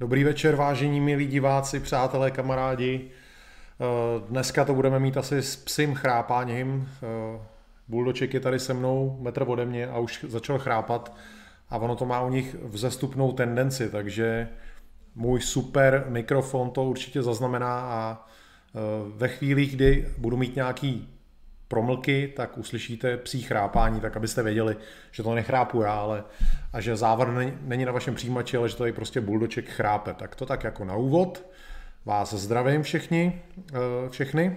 Dobrý večer, vážení milí diváci, přátelé, kamarádi. Eh, dneska to budeme mít asi s psím chrápáním. Eh, Buldoček je tady se mnou, metr ode mě a už začal chrápat a ono to má u nich vzestupnou tendenci, takže můj super mikrofon to určitě zaznamená a eh, ve chvíli, kdy budu mít nějaký promlky, tak uslyšíte psí chrápání, tak abyste věděli, že to nechrápu já, ale a že závod není na vašem přijímači, ale že tady prostě buldoček chrápe. Tak to tak jako na úvod. Vás zdravím všichni, eh, všechny.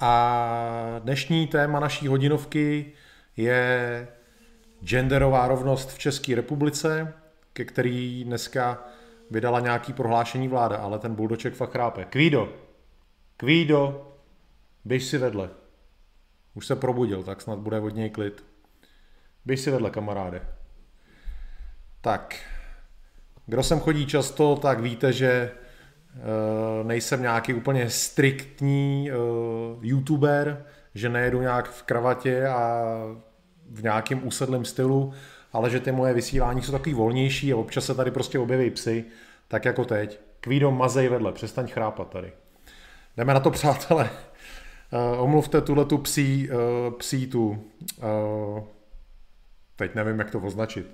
A dnešní téma naší hodinovky je genderová rovnost v České republice, ke který dneska vydala nějaký prohlášení vláda, ale ten buldoček fakt chrápe. Kvído, Kvído, Běž si vedle. Už se probudil, tak snad bude od něj klid. Běž si vedle, kamaráde. Tak, kdo sem chodí často, tak víte, že uh, nejsem nějaký úplně striktní uh, youtuber, že nejedu nějak v kravatě a v nějakém usedlém stylu, ale že ty moje vysílání jsou takový volnější a občas se tady prostě objeví psy, tak jako teď. Kvído, mazej vedle, přestaň chrápat tady. Jdeme na to, přátelé. Uh, omluvte tuhle tu psí, uh, psí tu, uh, teď nevím, jak to označit,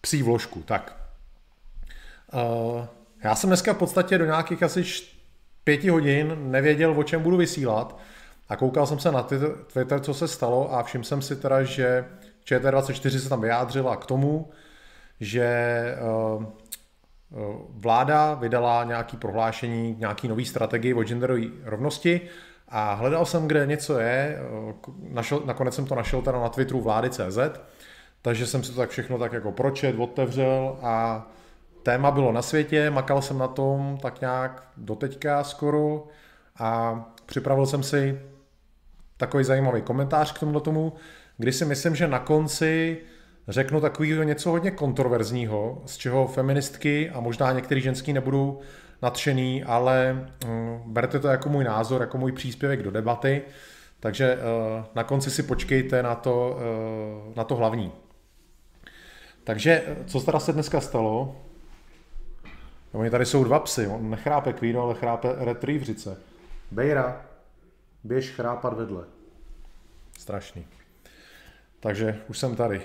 psí vložku, tak. Uh, já jsem dneska v podstatě do nějakých asi pěti hodin nevěděl, o čem budu vysílat a koukal jsem se na Twitter, co se stalo a všiml jsem si teda, že ČT24 se tam vyjádřila k tomu, že uh, vláda vydala nějaký prohlášení, nějaký nový strategii o genderové rovnosti a hledal jsem, kde něco je, našel, nakonec jsem to našel teda na Twitteru vlády.cz, takže jsem si to tak všechno tak jako pročet, otevřel a téma bylo na světě, makal jsem na tom tak nějak doteďka skoro. A připravil jsem si takový zajímavý komentář k tomuto tomu, kdy si myslím, že na konci řeknu takového něco hodně kontroverzního, z čeho feministky a možná některý ženský nebudou nadšený, ale um, berte to jako můj názor, jako můj příspěvek do debaty, takže uh, na konci si počkejte na to, uh, na to hlavní. Takže co teda se dneska stalo? Oni tady jsou dva psy, on nechrápe kvíno, ale chrápe retrievřice. Bejra, běž chrápat vedle. Strašný. Takže už jsem tady.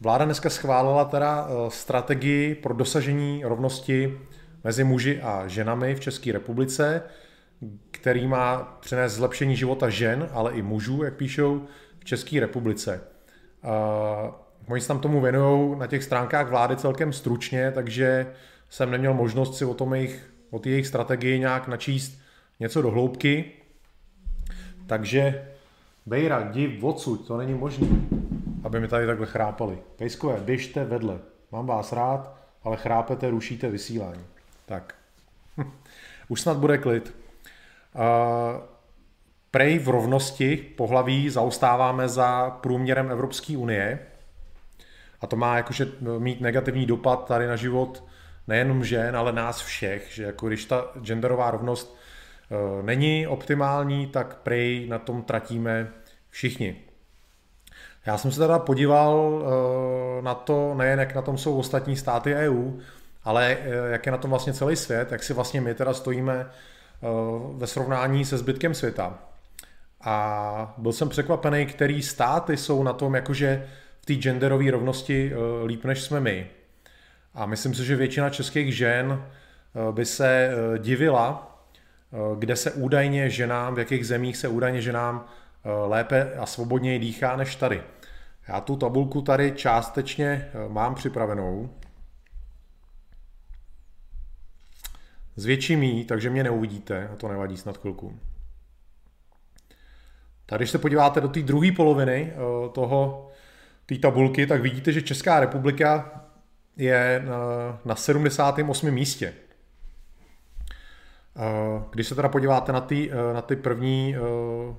Vláda dneska schválila teda strategii pro dosažení rovnosti mezi muži a ženami v České republice, který má přinést zlepšení života žen, ale i mužů, jak píšou, v České republice. Uh, oni se tam tomu věnují na těch stránkách vlády celkem stručně, takže jsem neměl možnost si o tom jejich, o jejich strategii nějak načíst něco do hloubky. Takže Bejra, jdi odsud, to není možné, aby mi tady takhle chrápali. Pejskové, běžte vedle. Mám vás rád, ale chrápete, rušíte vysílání. Tak. Už snad bude klid. Uh, prej v rovnosti pohlaví zaostáváme za průměrem Evropské unie a to má jakože mít negativní dopad tady na život nejenom žen, ale nás všech, že jako když ta genderová rovnost uh, není optimální, tak prej na tom tratíme všichni. Já jsem se teda podíval uh, na to, nejen jak na tom jsou ostatní státy EU, ale eh, jak je na tom vlastně celý svět, jak si vlastně my teda stojíme eh, ve srovnání se zbytkem světa. A byl jsem překvapený, který státy jsou na tom jakože v té genderové rovnosti eh, líp než jsme my. A myslím si, že většina českých žen by se divila, kde se údajně ženám, v jakých zemích se údajně ženám lépe a svobodněji dýchá než tady. Já tu tabulku tady částečně mám připravenou, Zvětším ji, takže mě neuvidíte a to nevadí snad chvilku. Tak když se podíváte do té druhé poloviny eh, toho, té tabulky, tak vidíte, že Česká republika je na 78. místě. Eh, když se teda podíváte na ty, eh, na ty první,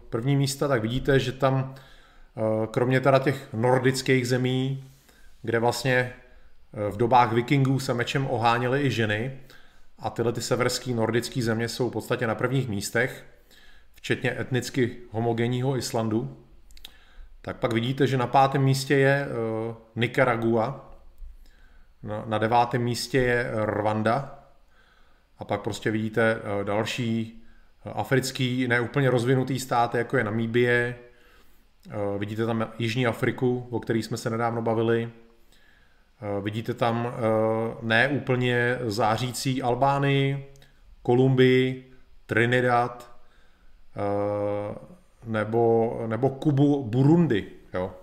první místa, tak vidíte, že tam kromě teda těch nordických zemí, kde vlastně v dobách vikingů se mečem oháněly i ženy, a tyhle ty severský nordické země jsou v podstatě na prvních místech, včetně etnicky homogenního Islandu, tak pak vidíte, že na pátém místě je uh, Nicaragua na devátém místě je Rwanda a pak prostě vidíte eh, další eh, africký, neúplně rozvinutý stát, jako je Namíbie, vidíte tam Jižní Afriku, o který jsme se nedávno bavili, vidíte tam neúplně zářící Albánii, Kolumbii, Trinidad, nebo, nebo Kubu, Burundi. Jo.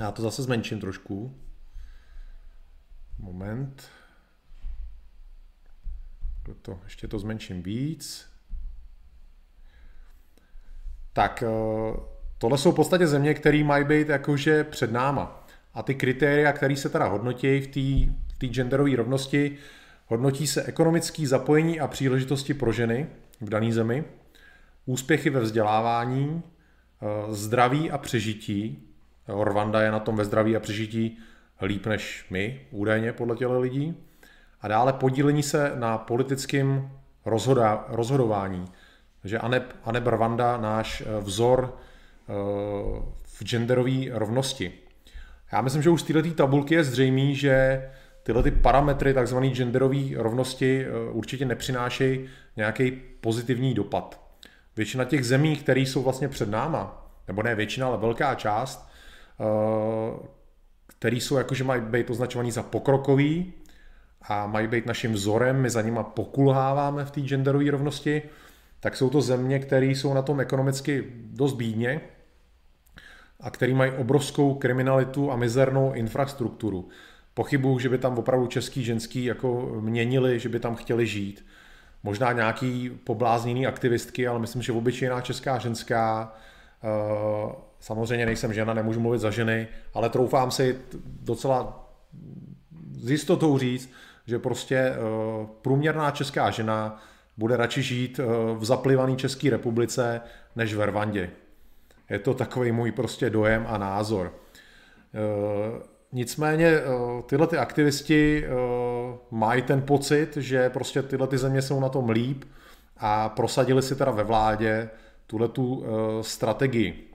Já to zase zmenším trošku. Moment. To, ještě to zmenším víc. Tak, eh, tohle jsou v podstatě země, které mají být jakože před náma. A ty kritéria, které se teda hodnotí v té genderové rovnosti, hodnotí se ekonomické zapojení a příležitosti pro ženy v dané zemi, úspěchy ve vzdělávání, eh, zdraví a přežití. Rwanda je na tom ve zdraví a přežití líp než my, údajně podle těle lidí. A dále podílení se na politickém rozhodování. Takže Aneb, Aneb Rwanda, náš eh, vzor eh, v genderové rovnosti. Já myslím, že už z této tabulky je zřejmé, že tyhle ty parametry tzv. genderové rovnosti určitě nepřinášejí nějaký pozitivní dopad. Většina těch zemí, které jsou vlastně před náma, nebo ne většina, ale velká část, eh, který jsou jakože mají být označovaný za pokrokový a mají být naším vzorem, my za nima pokulháváme v té genderové rovnosti, tak jsou to země, které jsou na tom ekonomicky dost bídně a které mají obrovskou kriminalitu a mizernou infrastrukturu. Pochybuju, že by tam opravdu český ženský jako měnili, že by tam chtěli žít možná nějaký poblázněný aktivistky, ale myslím, že obyčejná česká ženská, eh, samozřejmě nejsem žena, nemůžu mluvit za ženy, ale troufám si docela s jistotou říct, že prostě eh, průměrná česká žena bude radši žít eh, v zaplivané České republice než v Rwandě. Je to takový můj prostě dojem a názor. Nicméně eh, tyhle ty aktivisti eh, mají ten pocit, že prostě tyhle ty země jsou na tom líp a prosadili si teda ve vládě tuhle tu strategii.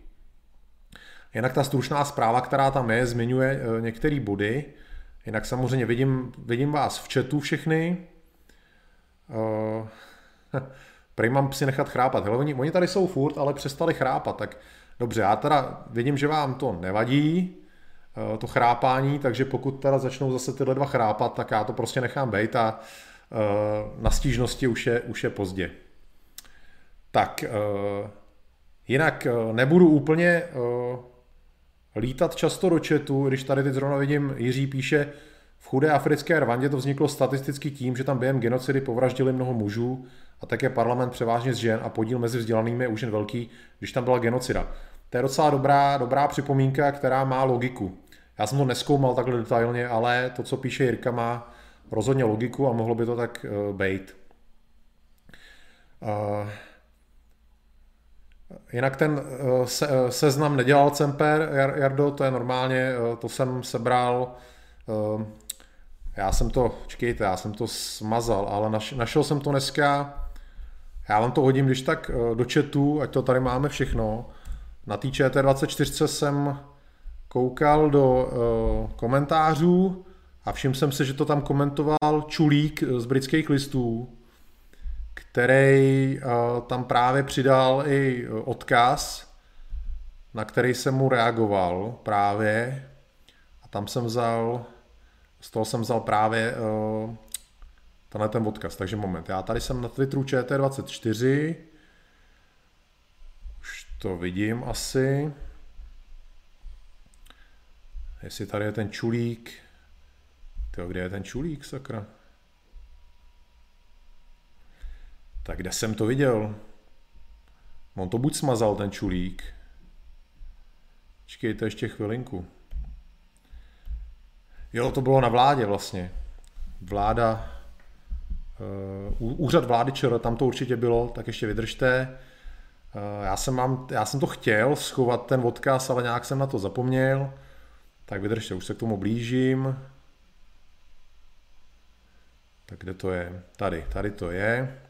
Jinak ta stručná zpráva, která tam je, zmiňuje některé body. Jinak samozřejmě vidím, vidím vás v chatu všechny. Prý mám si nechat chrápat. Hele, oni, oni tady jsou furt, ale přestali chrápat. Tak dobře, já teda vidím, že vám to nevadí, Eh, to chrápání, takže pokud teda začnou zase tyhle dva chrápat, tak já to prostě nechám být a eh, na stížnosti už je, už je pozdě. Tak, eh, jinak nebudu úplně lítat často do chatu, když tady teď zrovna vidím, Jiří píše, v chudé africké Rwandě to vzniklo statisticky tím, že tam během genocidy povraždili mnoho mužů a také parlament převážně z žen a podíl mezi vzdělanými je už jen velký, když tam byla genocida. To je docela dobrá, dobrá připomínka, která má logiku. Já jsem to neskoumal takhle detailně, ale to, co píše Jirka, má rozhodně logiku a mohlo by to tak uh, být. Uh, jinak ten uh, se, uh, seznam nedělal Cemper, Jardo, to je normálně, uh, to jsem sebral, uh, já jsem to, čekejte, já jsem to smazal, ale naš, našel jsem to dneska, já vám to hodím, když tak uh, do chatu, ať to tady máme všechno. Na té ČT24 jsem koukal do uh, komentářů a všiml jsem se, že to tam komentoval Čulík z britských listů, který uh, tam právě přidal i odkaz, na který jsem mu reagoval právě. A tam jsem vzal, z toho jsem vzal právě uh, tenhle ten odkaz. Takže moment, já tady jsem na Twitteru ČT24, už to vidím asi. Jestli tady je ten čulík. Tyjo, kde je ten čulík, sakra? Tak kde jsem to viděl? On to buď smazal ten čulík. Čekejte ještě chvilinku. Jo, to bylo na vládě vlastně. Vláda, úřad vlády ČR, tam to určitě bylo, tak ještě vydržte. Uh, já, jsem mám, já jsem to chtěl schovat ten odkaz, ale nějak jsem na to zapomněl. Tak vydržte, už se k tomu blížím. Tak kde to je? Tady, tady to je.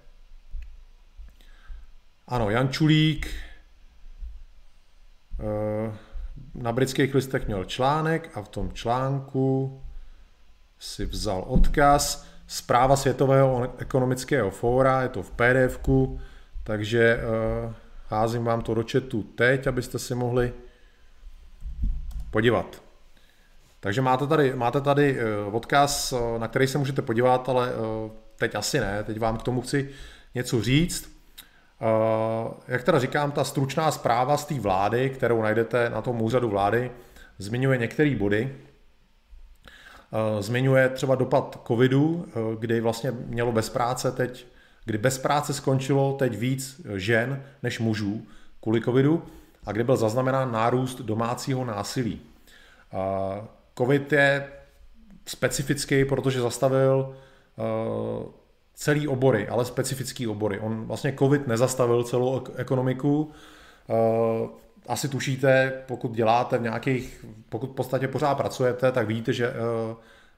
Ano, Jan Čulík eh, na britských listech měl článek a v tom článku si vzal odkaz. Zpráva Světového ekonomického fóra, je to v pdf takže uh, házím vám to do chatu teď, abyste si mohli podívat. Takže máte tady, máte tady uh, odkaz, uh, na který se můžete podívat, ale teď asi ne, teď vám k tomu chci něco říct. Jak teda říkám, ta stručná zpráva z té vlády, kterou najdete na tom úřadu vlády, zmiňuje některé body. Uh, zmiňuje třeba dopad covidu, uh, kdy vlastně mělo bez práce teď, kdy bez práce skončilo teď víc žen než mužů kvůli covidu a kdy byl zaznamenán nárůst domácího násilí. Covid je specifický, protože zastavil celý obory, ale specifický obory. On vlastně covid nezastavil celou ekonomiku. Eh, asi tušíte, pokud děláte v nějakých, pokud v podstatě pořád pracujete, tak víte, že eh,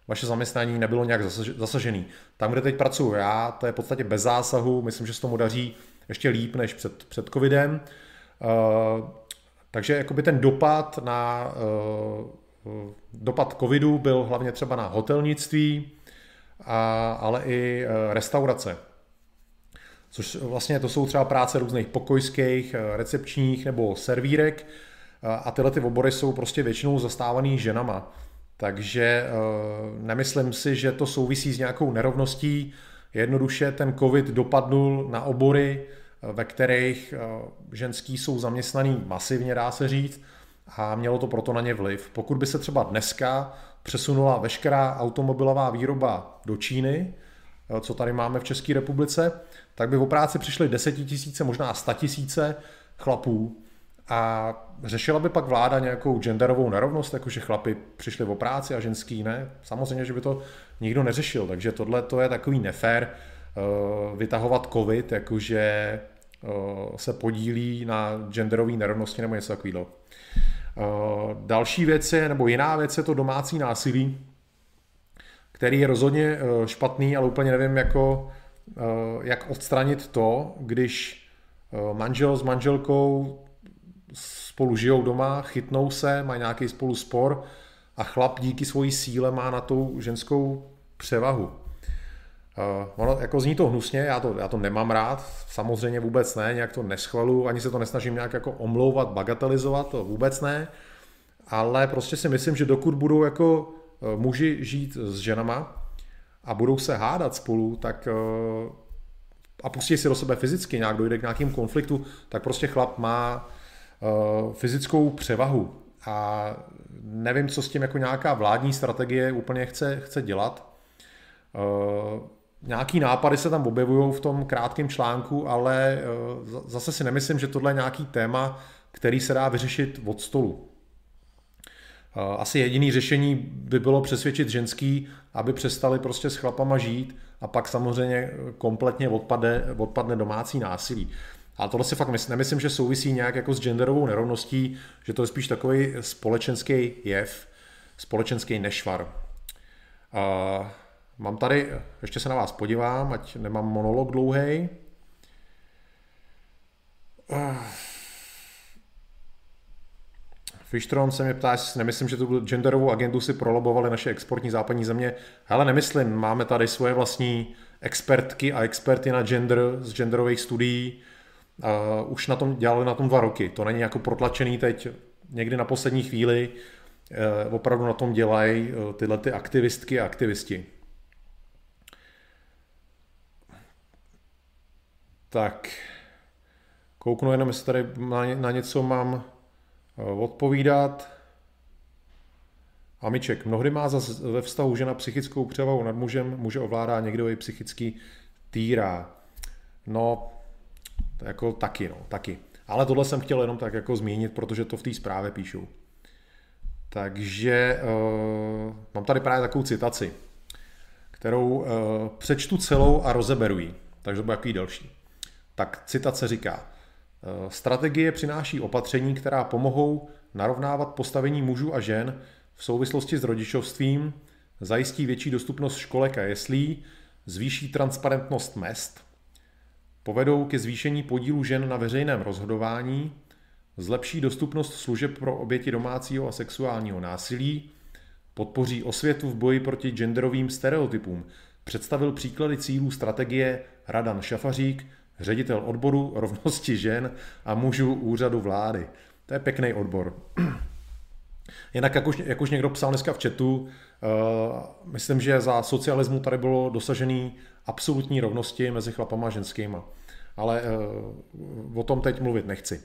vaše zaměstnání nebylo nějak zasažený. Tam, kde teď pracuji já, to je v podstatě bez zásahu, myslím, že se tomu daří ještě líp než před, před covidem. Eh, takže jakoby ten dopad na dopad covidu byl hlavně třeba na hotelnictví, a, ale i restaurace. Což vlastně to jsou třeba práce různých pokojských, e, recepčních nebo servírek a tyhle ty obory jsou prostě většinou zastávaný ženama. Takže e, nemyslím si, že to souvisí s nějakou nerovností. Jednoduše ten covid dopadnul na obory, ve kterých ženský jsou zaměstnaný masivně, dá se říct, a mělo to proto na ně vliv. Pokud by se třeba dneska přesunula veškerá automobilová výroba do Číny, eh, co tady máme v České republice, tak by o práci přišly desetitisíce, možná tisíce chlapů a řešila by pak vláda nějakou genderovou nerovnost, jakože chlapi přišli o práci a ženský ne? Samozřejmě, že by to nikdo neřešil, takže tohle to je takový nefér eh, vytahovat covid, jakože eh, se podílí na genderové nerovnosti nebo něco takového. Eh, další věc je, nebo jiná věc je to domácí násilí, který je rozhodně eh, špatný, ale úplně nevím, jako, eh, jak odstranit to, když manžel s manželkou spolu žijou doma, chytnou se, mají nějaký spolu spor a chlap díky svojí síle má na tou ženskou převahu. Ono jako zní to hnusně, já to, já to nemám rád, samozřejmě vůbec ne, nějak to neschvalu, ani se to nesnažím nějak jako omlouvat, bagatelizovat, to vůbec ne, ale prostě si myslím, že dokud budou jako eh, muži žít s ženama a budou se hádat spolu, tak uh, a pustí si do sebe fyzicky, nějak dojde k nějakým konfliktu, tak prostě chlap má uh, fyzickou převahu a nevím, co s tím jako nějaká vládní strategie úplně chce, chce dělat. Nějaký nápady se tam objevují v tom krátkém článku, ale eh, zase si nemyslím, že tohle je nějaký téma, který se dá vyřešit od stolu. Eh, asi jediný řešení by bylo přesvědčit ženský, aby přestali prostě s chlapama žít a pak samozřejmě kompletně odpadne, odpadne domácí násilí. A tohle si fakt nemyslím, že souvisí nějak jako s genderovou nerovností, že to je spíš takový společenský jev, společenský nešvar. Uh, Mám tady, ještě se na vás podívám, ať nemám monolog dlouhý. Fishtron se mě ptá, jestli nemyslím, že tu genderovou agendu si prolobovali naše exportní západní země. Hele, nemyslím, máme tady svoje vlastní expertky a experty na gender z genderových studií. Uh, už na tom dělali na tom dva roky. To není jako protlačený teď někdy na poslední chvíli. Uh, opravdu na tom dělají uh, tyhle ty aktivistky a aktivisti. Tak, kouknu jenom, jestli tady na něco mám odpovídat. Amiček, mnohdy má zase ve vztahu žena psychickou převahu nad mužem, muže ovládá někdo jej psychicky týrá. No, jako taky, no, taky. Ale tohle jsem chtěl jenom tak jako zmínit, protože to v té zprávě píšu. Takže uh, mám tady právě takovou citaci, kterou uh, přečtu celou a rozeberu ji. Takže to bude takový další tak citace říká, strategie přináší opatření, která pomohou narovnávat postavení mužů a žen v souvislosti s rodičovstvím, zajistí větší dostupnost školek a jeslí, zvýší transparentnost mest, povedou ke zvýšení podílu žen na veřejném rozhodování, zlepší dostupnost služeb pro oběti domácího a sexuálního násilí, podpoří osvětu v boji proti genderovým stereotypům. Představil příklady cílů strategie Radan Šafařík, ředitel odboru rovnosti žen a mužů úřadu vlády. To je pěkný odbor. Jinak, jak už, jak už někdo psal dneska v chatu, uh, myslím, že za socialismu tady bylo dosažený absolutní rovnosti mezi chlapama a ženskýma. Ale uh, o tom teď mluvit nechci.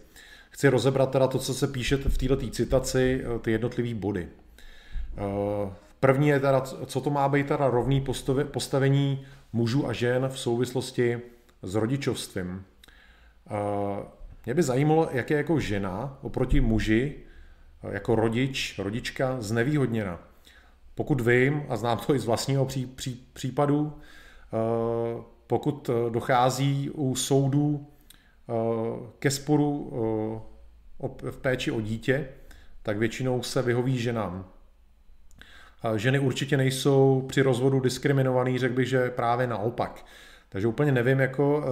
Chci rozebrat teda to, co se píše v této citaci, uh, ty jednotlivé body. Uh, první je teda, co to má být teda rovný postavení mužů a žen v souvislosti s rodičovstvím. Mě by zajímalo, jak je jako žena oproti muži jako rodič, rodička znevýhodněna. Pokud vím, a znám to i z vlastního pří, pří, případu, pokud dochází u soudů ke sporu v péči o dítě, tak většinou se vyhoví ženám. Ženy určitě nejsou při rozvodu diskriminovaný, řekl bych, že právě naopak. Takže úplně nevím, jako,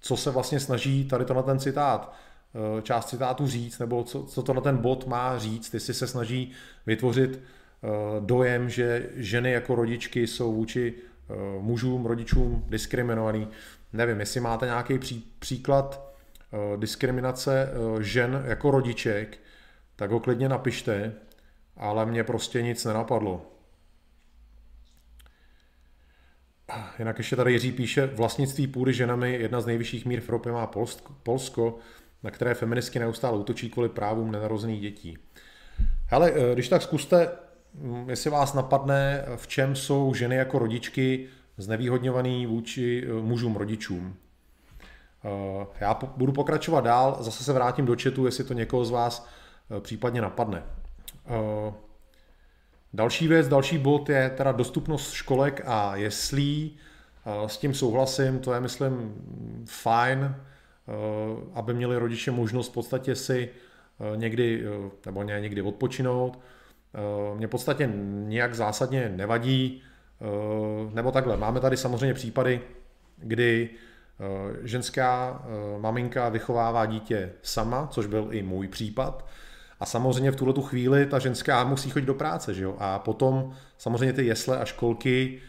co se vlastně snaží tady to na ten citát Eh, část citátu říct, nebo co, co to na ten bod má říct, jestli se snaží vytvořit eh, dojem, že ženy jako rodičky jsou vůči eh, mužům, rodičům diskriminovaný. Nevím, jestli máte nějaký pří, příklad diskriminace žen jako rodiček, tak ho klidně napište, ale mě prostě nic nenapadlo. Jinak ještě tady Jiří píše, vlastnictví půdy ženami jedna z nejvyšších mír v Evropě má Polsko, na které feministky neustále útočí kvůli právům nenarozených dětí. Hele, eh, když tak zkuste, mm, jestli vás napadne, v čem jsou ženy jako rodičky znevýhodňovaný vůči eh, mužům rodičům. Eh, já budu pokračovat dál, zase se vrátím do chatu, jestli to někoho z vás případně napadne. Další věc, další bod je teda dostupnost školek a jeslí. S tím souhlasím, to je myslím fajn. Eh, aby měli rodiče možnost v podstatě si eh, někdy, eh, nebo ne někdy odpočinout. Mě v podstatě nějak zásadně nevadí, nebo takhle. Máme tady samozřejmě případy, kdy ženská maminka vychovává dítě sama, což byl i můj případ. A samozřejmě v tuhle tu chvíli ta ženská musí chodit do práce, že jo? A potom samozřejmě ty jesle a školky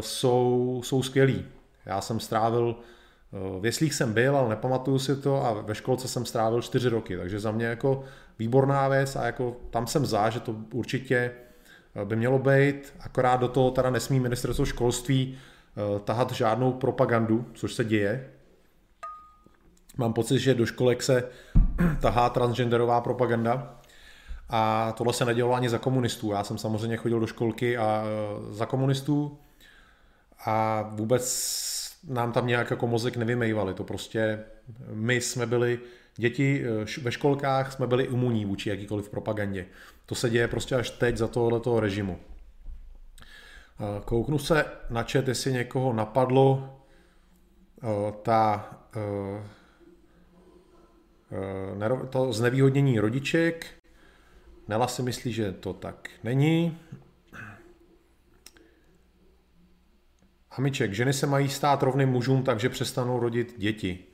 jsou, jsou skvělý. Já jsem strávil v jeslích jsem byl, ale nepamatuju si to a ve školce jsem strávil čtyři roky, takže za mě jako výborná věc a jako tam jsem za, že to určitě eh, by mělo být, akorát do toho teda nesmí ministerstvo školství eh, tahat žádnou propagandu, což se děje. Mám pocit, že do školek se tahá transgenderová propaganda a tohle se nedělalo ani za komunistů. Já jsem samozřejmě chodil do školky a eh, za komunistů a vůbec nám tam nějak jako mozek nevymejvali. To prostě my jsme byli děti eh, ve školkách, jsme byli imunní vůči jakýkoliv propagandě. To se děje prostě až teď za tohoto režimu. Eh, kouknu se na chat, jestli někoho napadlo ta, to znevýhodnění rodiček. Nela si myslí, že to tak není. Hamiček, ženy se mají stát rovným mužům, takže přestanou rodit děti.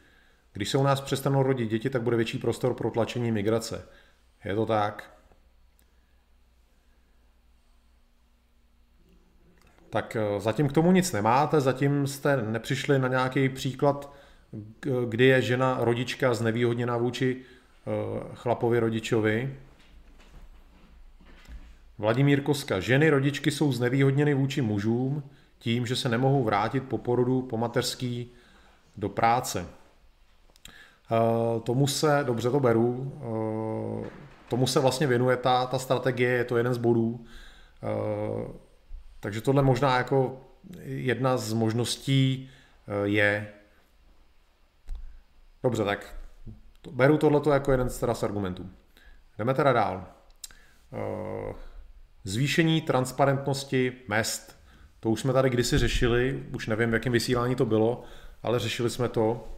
Když se u nás přestanou rodit děti, tak bude větší prostor pro tlačení migrace. Je to tak? Tak eh, zatím k tomu nic nemáte, zatím jste nepřišli na nějaký příklad, kdy je žena rodička znevýhodněná vůči eh, chlapovi rodičovi. Vladimír Koska. Ženy rodičky jsou znevýhodněny vůči mužům, tím, že se nemohou vrátit po porodu, po mateřský do práce. Eh, tomu se, dobře to beru, eh, tomu se vlastně věnuje ta, ta strategie, je to jeden z bodů. Takže tohle možná jako jedna z možností je. Dobře, tak beru tohleto jako jeden z, z argumentů. Jdeme teda dál. Zvýšení transparentnosti mest to už jsme tady kdysi řešili, už nevím, v jakém vysílání to bylo, ale řešili jsme to.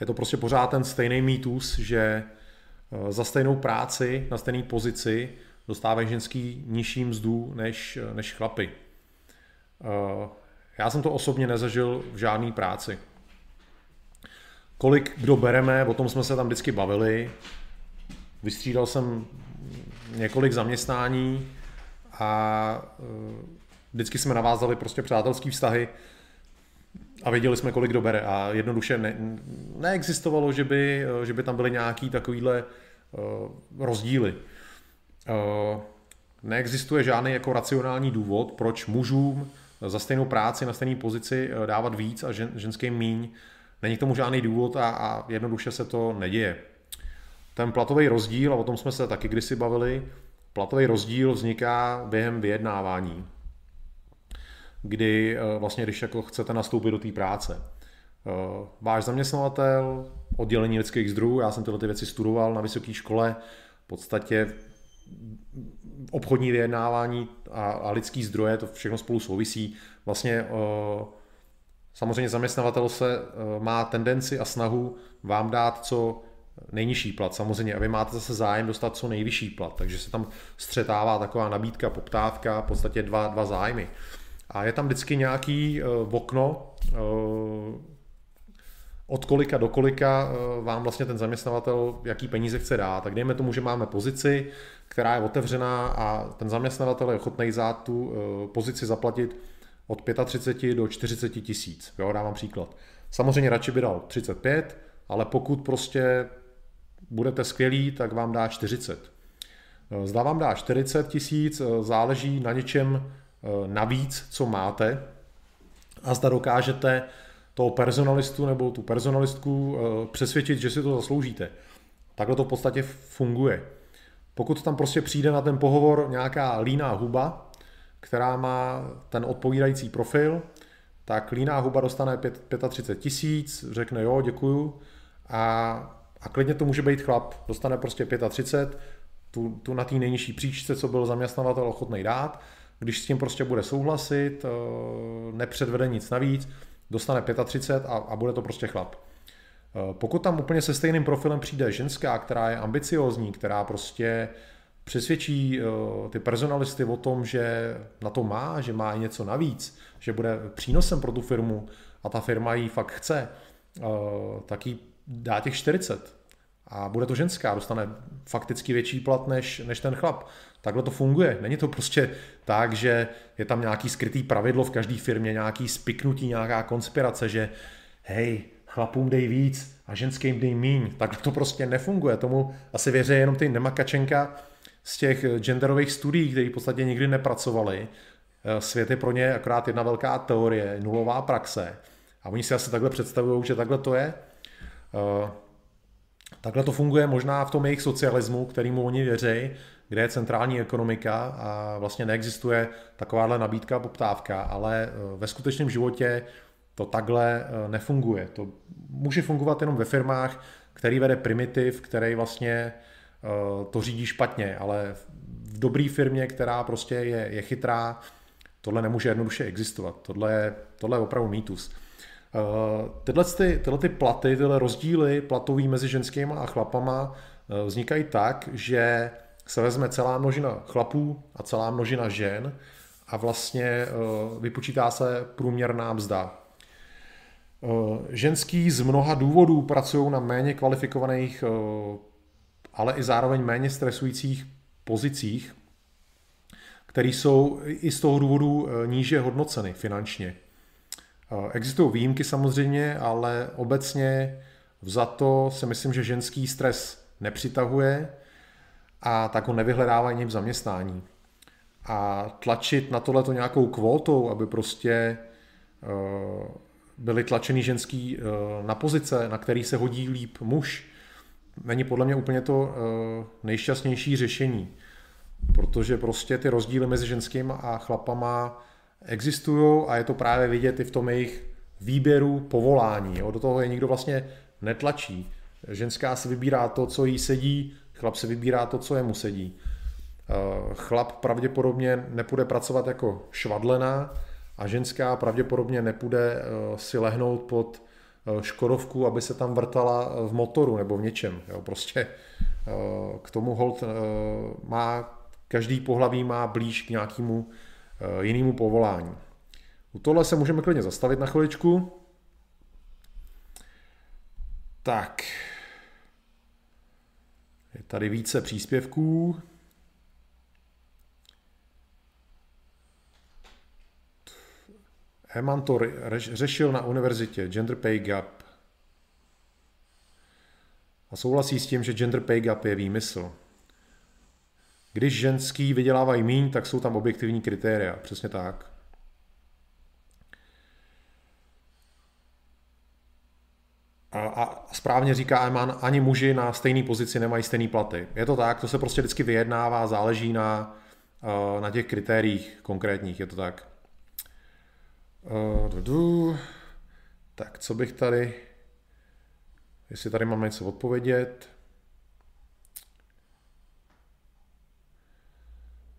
Je to prostě pořád ten stejný mýtus, že eh, za stejnou práci na stejné pozici dostávají ženský nižší mzdu než, eh, než chlapy. Eh, já jsem to osobně nezažil v žádné práci. Kolik kdo bereme, o tom jsme se tam vždycky bavili. Vystřídal jsem několik zaměstnání a vždycky jsme navázali prostě přátelský vztahy a věděli jsme, kolik kdo bere a jednoduše ne, neexistovalo, že by, že by tam byly nějaký takovýhle uh, rozdíly. Neexistuje žádný jako racionální důvod, proč mužům za stejnou práci na stejné pozici dávat víc a žen, ženským míň. Není k tomu žádný důvod a, a jednoduše se to neděje. Ten platový rozdíl, a o tom jsme se taky kdysi bavili, platový rozdíl vzniká během vyjednávání kdy eh, vlastně, když jako chcete nastoupit do té práce. Eh, váš zaměstnavatel, oddělení lidských zdrojů, já jsem tyhle ty věci studoval na vysoké škole, v podstatě obchodní vyjednávání a, a lidský zdroje, to všechno spolu souvisí. Vlastně eh, samozřejmě zaměstnavatel se má tendenci a snahu vám dát co nejnižší plat samozřejmě a vy máte zase zájem dostat co nejvyšší plat, takže se tam střetává taková nabídka, poptávka, v podstatě dva, dva zájmy. A je tam vždycky nějaký uh, okno, uh, od kolika do kolika uh, vám vlastně ten zaměstnavatel, jaký peníze chce dát. Tak dejme tomu, že máme pozici, která je otevřená a ten zaměstnavatel je ochotný za tu uh, pozici zaplatit od 35 do 40 tisíc. Jo, dávám příklad. Samozřejmě radši by dal 35, ale pokud prostě budete skvělí, tak vám dá 40. Zda vám dá 40 tisíc, záleží na něčem, Eh, navíc, co máte a zda dokážete toho personalistu nebo tu personalistku eh, přesvědčit, že si to zasloužíte. Takhle to v podstatě funguje. Pokud tam prostě přijde na ten pohovor nějaká líná huba, která má ten odpovídající profil, tak líná huba dostane 35 tisíc, řekne jo, děkuju a, a klidně to může být chlap, dostane prostě 35, tu, tu na té nejnižší příčce, co byl zaměstnavatel ochotný dát když s tím prostě bude souhlasit, eh, nepředvede nic navíc, dostane 35 a, a bude to prostě chlap. Eh, pokud tam úplně se stejným profilem přijde ženská, která je ambiciozní, která prostě přesvědčí eh, ty personalisty o tom, že na to má, že má i něco navíc, že bude přínosem pro tu firmu a ta firma ji fakt chce, tak jí dá těch 40 a bude to ženská, dostane fakticky větší plat než, než ten chlap. Takhle to funguje. Není to prostě tak, že je tam nějaký skrytý pravidlo v každé firmě, nějaký spiknutí, nějaká konspirace, že hej, chlapům dej víc a ženským dej míň. Tak to prostě nefunguje. Tomu asi věří jenom ty nemakačenka z těch genderových studií, které v podstatě nikdy nepracovali. Svět je pro ně akorát jedna velká teorie, nulová praxe. A oni si asi takhle představují, že takhle to je. Takhle to funguje možná v tom jejich socialismu, kterýmu oni věří, kde je centrální ekonomika a vlastně neexistuje takováhle nabídka a poptávka, ale eh, ve skutečném životě to takhle eh, nefunguje. To může fungovat jenom ve firmách, který vede primitiv, který vlastně eh, to řídí špatně, ale v dobré firmě, která prostě je, je chytrá, tohle nemůže jednoduše existovat. Tohle je, tohle je opravdu mýtus. Tyhle, ty, tyhle ty platy, tyhle rozdíly platový mezi ženskými a chlapama vznikají tak, že se vezme celá množina chlapů a celá množina žen a vlastně eh, vypočítá se průměrná mzda. Eh, ženský z mnoha důvodů pracují na méně kvalifikovaných, eh, ale i zároveň méně stresujících pozicích, které jsou i z toho důvodu níže hodnoceny finančně. Existují výjimky samozřejmě, ale obecně to si myslím, že ženský stres nepřitahuje, a tak ho nevyhledávají v zaměstnání. A tlačit na tohleto nějakou kvótou, aby prostě uh, byli tlačený ženský na pozice, na který se hodí líp muž, není podle mě úplně to uh, nejšťastnější řešení. Protože prostě ty rozdíly mezi ženským a chlapama existují a je to právě vidět i v tom jejich výběru povolání. Jo. Do toho je nikdo vlastně netlačí. Ženská si vybírá to, co jí sedí, Chlap si vybírá to, co jemu sedí. Eh, chlap pravděpodobně nepůjde pracovat jako švadlená a ženská pravděpodobně nepůjde eh, si lehnout pod eh, škodovku, aby se tam vrtala v motoru nebo v něčem. Jo, prostě k tomu hold má, každý pohlaví má blíž k nějakému jinému povolání. U tohle se můžeme klidně zastavit na chviličku. Tak, je tady více příspěvků. Eman to řešil na univerzitě, gender pay gap. A souhlasí s tím, že gender pay gap je výmysl. Když ženský vydělávají míň, tak jsou tam objektivní kritéria. Přesně tak. A, a správně říká Eman, ani muži na stejné pozici nemají stejné platy. Je to tak, to se prostě vždycky vyjednává, záleží na, eh, na těch kritériích konkrétních, je to tak. Uh, tak, co bych tady, jestli tady mám něco odpovědět.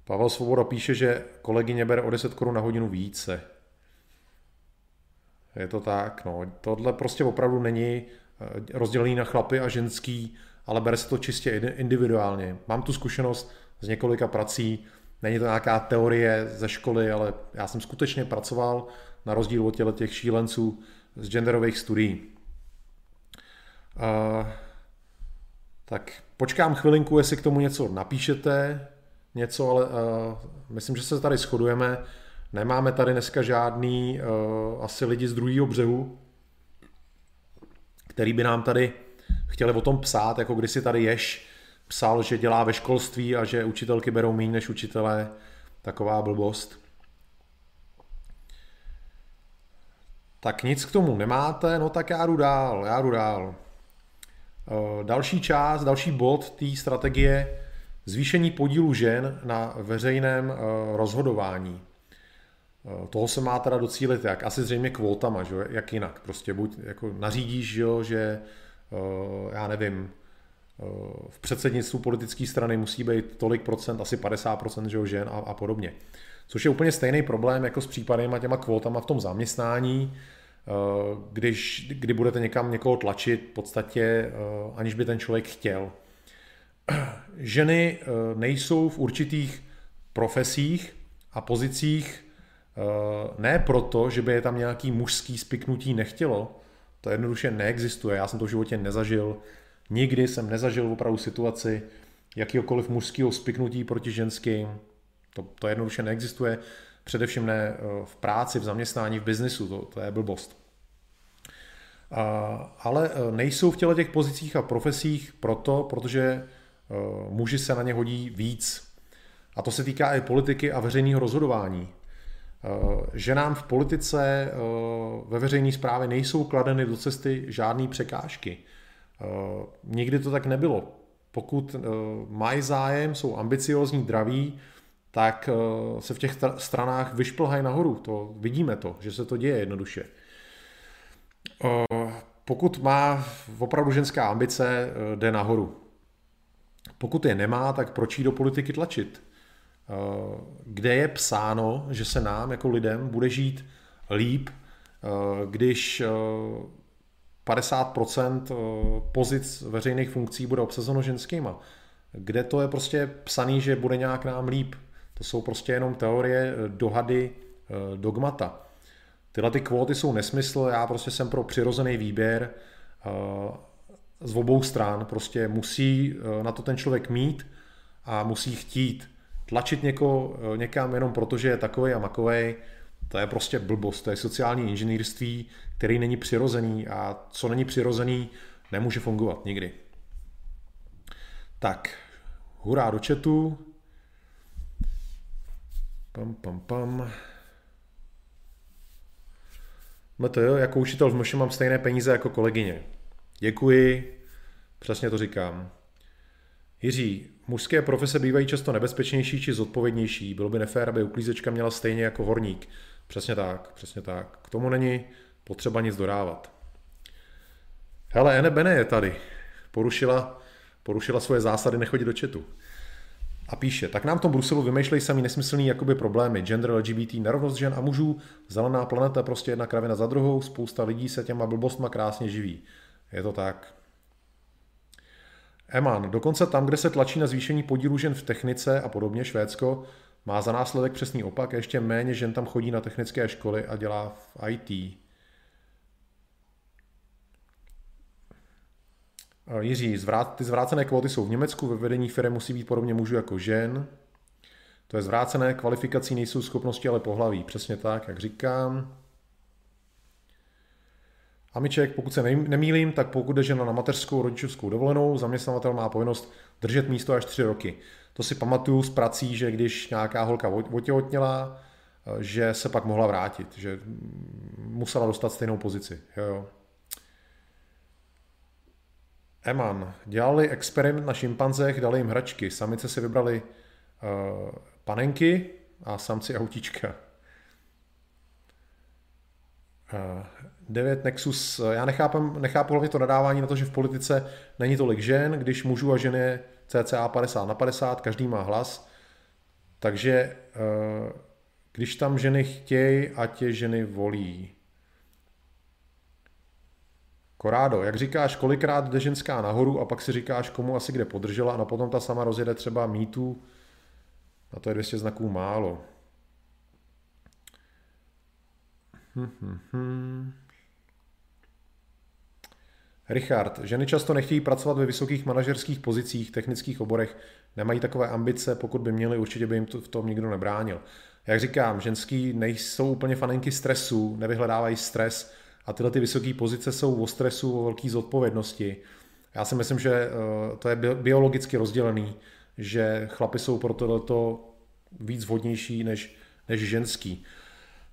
Pavel Svoboda píše, že kolegyně bere o 10 korun na hodinu více. Je to tak, no. Tohle prostě opravdu není eh, rozdělený na chlapy a ženský, ale bere se to čistě individuálně. Mám tu zkušenost z několika prací, není to nějaká teorie ze školy, ale já jsem skutečně pracoval na rozdíl od těle těch šílenců z genderových studií. Uh, tak počkám chvilinku, jestli k tomu něco napíšete, něco, ale uh, myslím, že se tady shodujeme. Nemáme tady dneska žádný uh, asi lidi z druhého břehu, který by nám tady chtěli o tom psát, jako když si tady Ješ psal, že dělá ve školství a že učitelky berou méně než učitelé. Taková blbost. Tak nic k tomu nemáte, no tak já jdu dál, já jdu dál. Eh, další část, další bod té strategie zvýšení podílu žen na veřejném eh, rozhodování. Eh, toho se má teda docílit jak? Asi zřejmě kvótama, že? jak jinak. Prostě buď jako nařídíš, že, že já nevím, v předsednictvu politické strany musí být tolik procent, asi 50 procent že, žen a, a podobně. Což je úplně stejný problém jako s případem těma kvótama v tom zaměstnání, eh, když, kdy budete někam někoho tlačit v podstatě, eh, aniž by ten člověk chtěl. Ženy eh, nejsou v určitých profesích a pozicích ne proto, že by je tam nějaký mužský spiknutí nechtělo, to jednoduše neexistuje, já jsem to v životě nezažil, nikdy jsem nezažil opravdu situaci jakýkoliv mužského spiknutí proti ženským, to, to jednoduše neexistuje, především ne eh, v práci, v zaměstnání, v biznisu, to, to je blbost. Ale eh, nejsou v těle těch pozicích a profesích proto, protože eh, muži se na ně hodí víc. A to se týká i politiky a veřejného rozhodování. Ženám v politice ve veřejné správě nejsou kladeny do cesty žádné překážky. Nikdy to tak nebylo. Pokud mají zájem, jsou ambiciozní, draví, tak eh, se v těch stranách vyšplhají nahoru. To vidíme to, že se to děje jednoduše. Eh, pokud má opravdu ženská ambice, eh, jde nahoru. Pokud je nemá, tak proč jí do politiky tlačit? Kde je psáno, že se nám jako lidem bude žít líp, když 50% pozic veřejných funkcí bude obsazeno ženskýma? Kde to je prostě psaný, že bude nějak nám líp? To jsou prostě jenom teorie, eh, dohady, eh, dogmata. Tyhle ty kvóty jsou nesmysl, já prostě jsem pro přirozený výběr eh, z obou stran. Prostě musí na to ten člověk mít a musí chtít. Tlačit někoho někam jenom proto, že je takovej a makovej, to je prostě blbost, to je sociální inženýrství, který není přirozený a co není přirozený, nemůže fungovat nikdy. Tak, hurá do chatu. Pam, pam, pam. No to jo, jako učitel v MŠ mám stejné peníze jako kolegyně. Děkuji, přesně to říkám. Jiří, mužské profese bývají často nebezpečnější či zodpovědnější. Bylo by nefér, aby uklízečka měla stejně jako horník. Přesně tak, přesně tak. K tomu není potřeba nic dodávat. Hele, Ene Bene je tady. Porušila, porušila svoje zásady nechodit do četu. A píše, tak nám v tom Bruselu vymýšlejí sami nesmyslný jakoby problémy, gender, LGBT, nerovnost žen a mužů, zelená planeta, prostě jedna kravina za druhou, spousta lidí se těma blbostma krásně živí. Je to tak. Eman, dokonce tam, kde se tlačí na zvýšení podílu žen v technice a podobně, Švédsko, má za následek přesný opak, ještě méně žen tam chodí na technické školy a dělá v IT. Jiří, zvrát, ty zvrácené kvóty jsou v Německu, ve vedení firmy musí být podobně mužů jako žen. To je zvrácené, kvalifikací nejsou schopnosti, ale pohlaví. Přesně tak, jak říkám. Amiček, pokud se nemýlím, tak pokud jde žena na mateřskou rodičovskou dovolenou, zaměstnavatel má povinnost držet místo až tři roky. To si pamatuju z prací, že když nějaká holka otěhotněla, že se pak mohla vrátit, že musela dostat stejnou pozici. Jo, jo. Eman. Dělali experiment na šimpanzech, dali jim hračky. Samice si vybrali uh, panenky a samci autíčka. Uh, 9 Nexus, já nechápem, nechápu hlavně to nadávání na to, že v politice není tolik žen, když mužů a žen je cca 50 na 50, každý má hlas, takže uh, když tam ženy chtějí, a tě ženy volí. Korádo, jak říkáš, kolikrát jde ženská nahoru a pak si říkáš, komu asi kde podržela a potom ta sama rozjede třeba mýtu, a to je 200 znaků málo. Hm, hm, hm. Richard, ženy často nechtějí pracovat ve vysokých manažerských pozicích, technických oborech, nemají takové ambice, pokud by měly, určitě by jim to v tom nikdo nebránil. Jak říkám, ženský nejsou úplně fanenky stresu, nevyhledávají stres a tyhle ty vysoké pozice jsou o stresu, o velké zodpovědnosti. Já si myslím, že eh, to je biologicky rozdělený, že chlapy jsou pro tohleto víc vhodnější než, než ženský.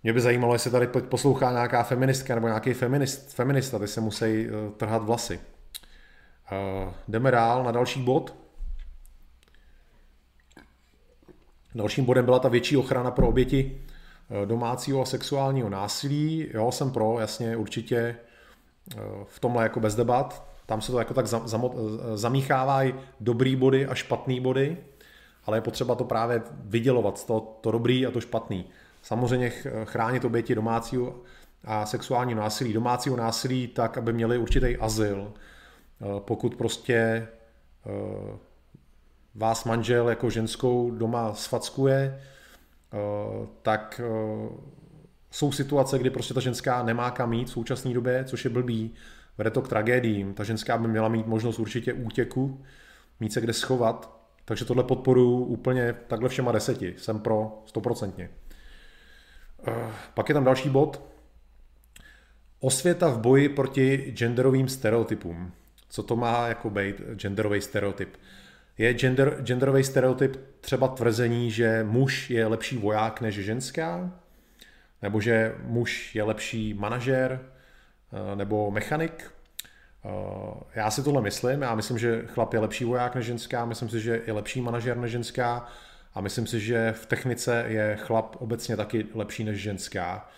Mě by zajímalo, jestli tady poslouchá nějaká feministka nebo nějaký feminist, feminista, ty se musí uh, trhat vlasy. Uh, jdeme dál na další bod. Dalším bodem byla ta větší ochrana pro oběti domácího a sexuálního násilí. Jo, jsem pro, jasně, určitě uh, v tomhle jako bez debat. Tam se to jako tak zamíchávají dobrý body a špatný body, ale je potřeba to právě vydělovat, to, to dobrý a to špatný. Samozřejmě chránit oběti domácího a sexuální násilí, domácího násilí tak, aby měli určitý azyl. Eh, pokud prostě eh, vás manžel jako ženskou doma sfackuje, eh, tak jsou situace, kdy prostě ta ženská nemá kam mít v současné době, což je blbý, vede to k tragédiím. Ta ženská by měla mít možnost určitě útěku, mít se kde schovat, takže tohle podporu úplně takhle všema deseti. Jsem pro stoprocentně. Pak je tam další bod. Osvěta v boji proti genderovým stereotypům. Co to má jako být genderový stereotyp? Je gender, genderový stereotyp třeba tvrzení, že muž je lepší voják než ženská? Nebo že muž je lepší manažer eh, nebo mechanik? Eh, já si tohle myslím. Já myslím, že chlap je lepší voják než ženská. Myslím si, že je lepší manažer než ženská. A myslím si, že v technice je chlap obecně taky lepší než ženská.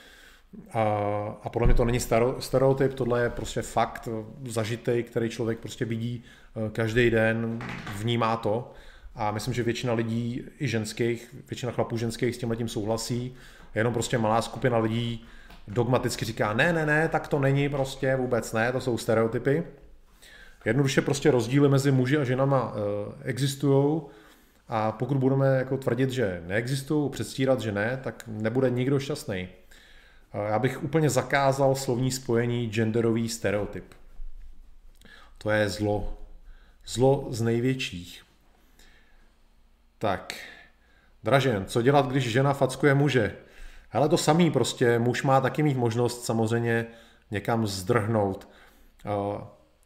A, podle mě to není stereotyp, tohle je prostě fakt zažitý, který člověk prostě vidí každý den, vnímá to. A myslím, že většina lidí, i ženských, většina chlapů ženských s tím tím souhlasí. Jenom prostě malá skupina lidí dogmaticky říká, ne, ne, ne, tak to není prostě vůbec ne, to jsou stereotypy. Jednoduše prostě rozdíly mezi muži a ženama eh, existují a pokud budeme jako tvrdit, že neexistují, předstírat, že ne, tak nebude nikdo šťastný. Já bych úplně zakázal slovní spojení genderový stereotyp. To je zlo. Zlo z největších. Tak, Dražen, co dělat, když žena fackuje muže? Ale to samý prostě, muž má taky mít možnost samozřejmě někam zdrhnout.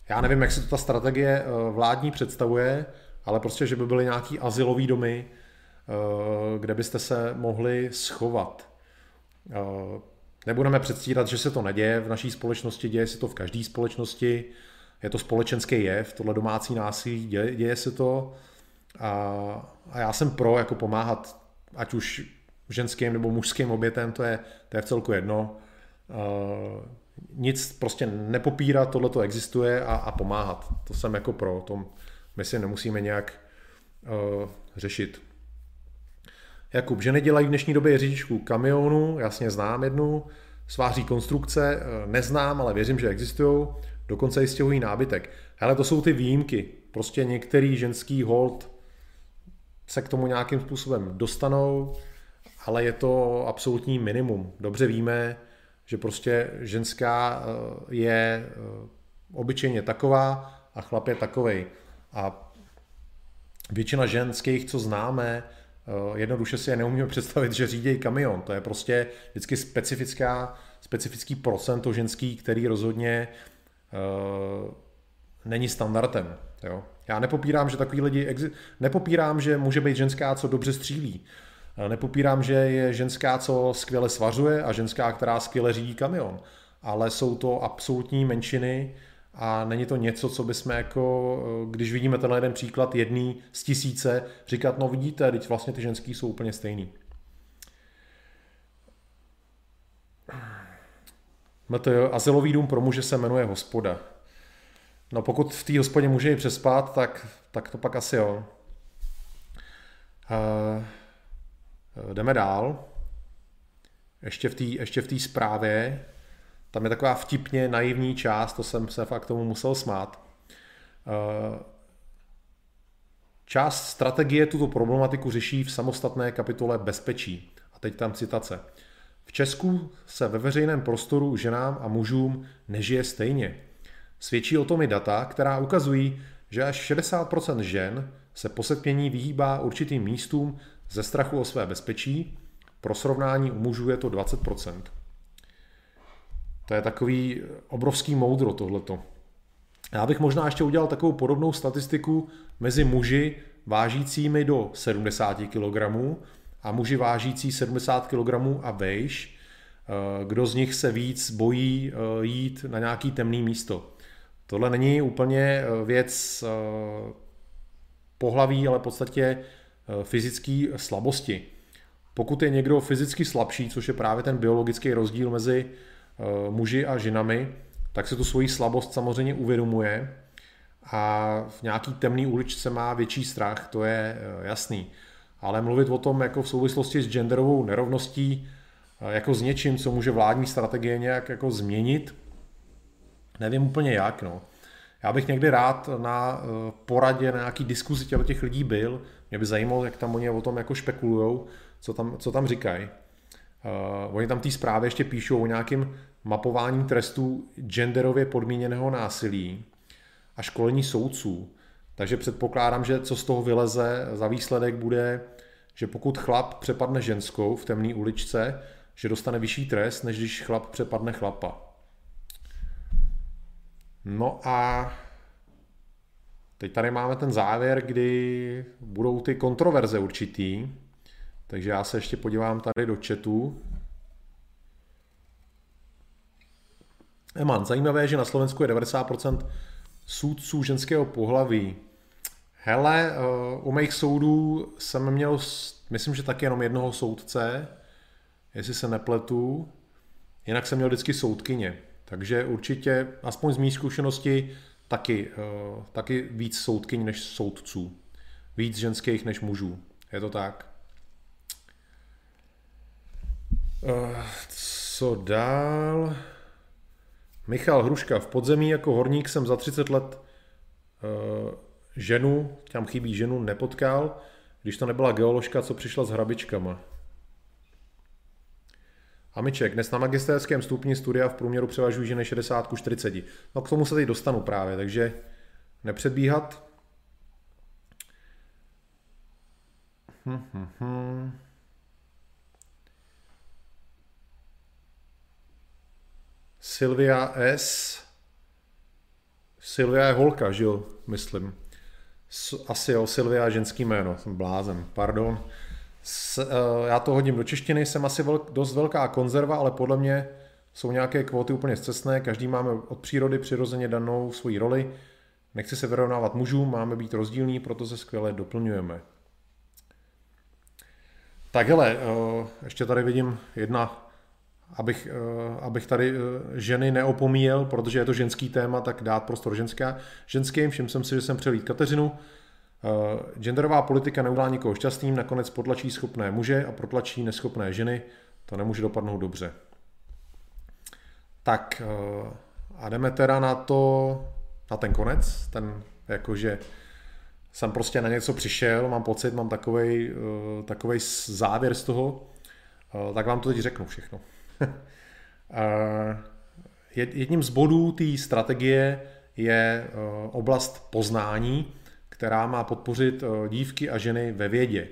Já nevím, jak se to ta strategie vládní představuje, ale prostě, že by byly nějaký asilový domy, eh, kde byste se mohli schovat. Eh, nebudeme předstírat, že se to neděje v naší společnosti, děje se to v každé společnosti, je to společenský jev, tohle domácí násilí, děje, děje se to a, a já jsem pro jako pomáhat, ať už ženským nebo mužským obětem, to je, to je v celku jedno. Uh, nic prostě nepopírat, tohle to existuje a, a pomáhat. To jsem jako pro, tom, my si nemusíme nějak uh, řešit. Jakub, že nedělají v dnešní době řidičku kamionu, jasně znám jednu, sváří konstrukce, eh, neznám, ale věřím, že existují, dokonce i stěhují nábytek. Ale to jsou ty výjimky. Prostě některý ženský hold se k tomu nějakým způsobem dostanou, ale je to absolutní minimum. Dobře víme, že prostě ženská eh, je obyčejně taková a chlap je takovej. A většina ženských, co známe, eh, jednoduše si je neumíme představit, že řídějí kamion. To je prostě vždycky specifická specifický procento ženský, který rozhodně není standardem. Jo? Já nepopírám, že takový lidi, nepopírám, že může být ženská, co dobře střílí. Nepopírám, že je ženská, co skvěle svařuje a ženská, která skvěle řídí kamion. Ale jsou to absolutní menšiny a není to něco, co bychom jako, když vidíme tenhle jeden příklad jedný z tisíce, říkat, no vidíte, teď vlastně ty ženský jsou úplně stejný. MTO, azylový dům pro muže se jmenuje hospoda. No pokud v té hospodě může i přespat, tak, tak to pak asi jo. Uh, jdeme dál. Ještě v té ještě v té zprávě, tam je taková vtipně naivní část, to jsem se fakt tomu musel smát. Uh, část strategie tuto problematiku řeší v samostatné kapitole bezpečí. A teď tam citace. V Česku se ve veřejném prostoru ženám a mužům nežije stejně. Svědčí o tom i data, která ukazují, že až 60% žen se po setmění vyhýbá určitým místům ze strachu o své bezpečí, pro srovnání u mužů je to 20%. To je takový obrovský moudro tohleto. Já bych možná ještě udělal takovou podobnou statistiku mezi muži vážícími do 70 kg a muži vážící 70 kg a vejš, eh, kdo z nich se víc bojí eh, jít na nějaký temný místo. Tohle není úplně eh, věc pohlaví, ale v podstatě fyzické slabosti. Pokud je někdo fyzicky slabší, což je právě ten biologický rozdíl mezi muži a ženami, tak se tu svoji slabost samozřejmě uvědomuje a v nějaký temný uličce má větší strach, to je jasný ale mluvit o tom jako v souvislosti s genderovou nerovností, eh, jako s něčím, co může vládní strategie nějak jako změnit, nevím úplně jak. No. Já bych někdy rád na eh, poradě, na nějaký diskuzi těch lidí byl. Mě by zajímalo, jak tam oni o tom jako špekulujou, co tam, co tam říkají. Uh, oni tam té zprávě ještě píšou o nějakém mapování trestů genderově podmíněného násilí a školení soudců. Takže předpokládám, že co z toho vyleze za výsledek bude, že pokud chlap přepadne ženskou v temné uličce, že dostane vyšší trest, než když chlap přepadne chlapa. No a teď tady máme ten závěr, kdy budou ty kontroverze určitý. Takže já se ještě podívám tady do chatu. Eman, zajímavé, že na Slovensku je 90% soudců ženského pohlaví. Hele, uh, u mých soudů jsem měl, myslím, že taky jenom jednoho soudce, jestli se nepletu. Jinak jsem měl vždycky soudkyně. Takže určitě, aspoň z mých zkušenosti, taky, uh, taky víc soudkyň než soudců. Víc ženských než mužů. Je to tak? Uh, co dál? Michal Hruška. V podzemí jako horník jsem za 30 let ženu, tam chybí ženu, nepotkal, když to nebyla geoložka, co přišla s hrabičkama. Amiček, dnes na magisterském stupni studia v průměru převažují ženy 60 ku 40. No k tomu se teď dostanu právě, takže nepředbíhat. Hm, hm, hm. Silvia S. Silvia je holka, že jo, myslím asi jo, Silvia ženský jméno, jsem blázen, pardon. S, uh, já to hodím do češtiny, jsem asi velk, dost velká konzerva, ale podle mě jsou nějaké kvóty úplně zcestné, každý máme od přírody přirozeně danou svoji roli, nechci se vyrovnávat mužům, máme být rozdílní, proto se skvěle doplňujeme. Tak hele, uh, ještě tady vidím jedna abych, eh, abych tady eh, ženy neopomíjel, protože je to ženský téma, tak dát prostor ženská. ženským. Všiml jsem si, že jsem přelít Kateřinu. Eh, genderová politika neudělá nikoho šťastným, nakonec potlačí schopné muže a protlačí neschopné ženy. To nemůže dopadnout dobře. Tak a jdeme teda na to, na ten konec, ten jakože jsem prostě na něco přišel, mám pocit, mám takovej závěr z toho, tak vám to teď řeknu všechno. Jedním z bodů té strategie je eh, oblast poznání, která má podpořit eh, dívky a ženy ve vědě.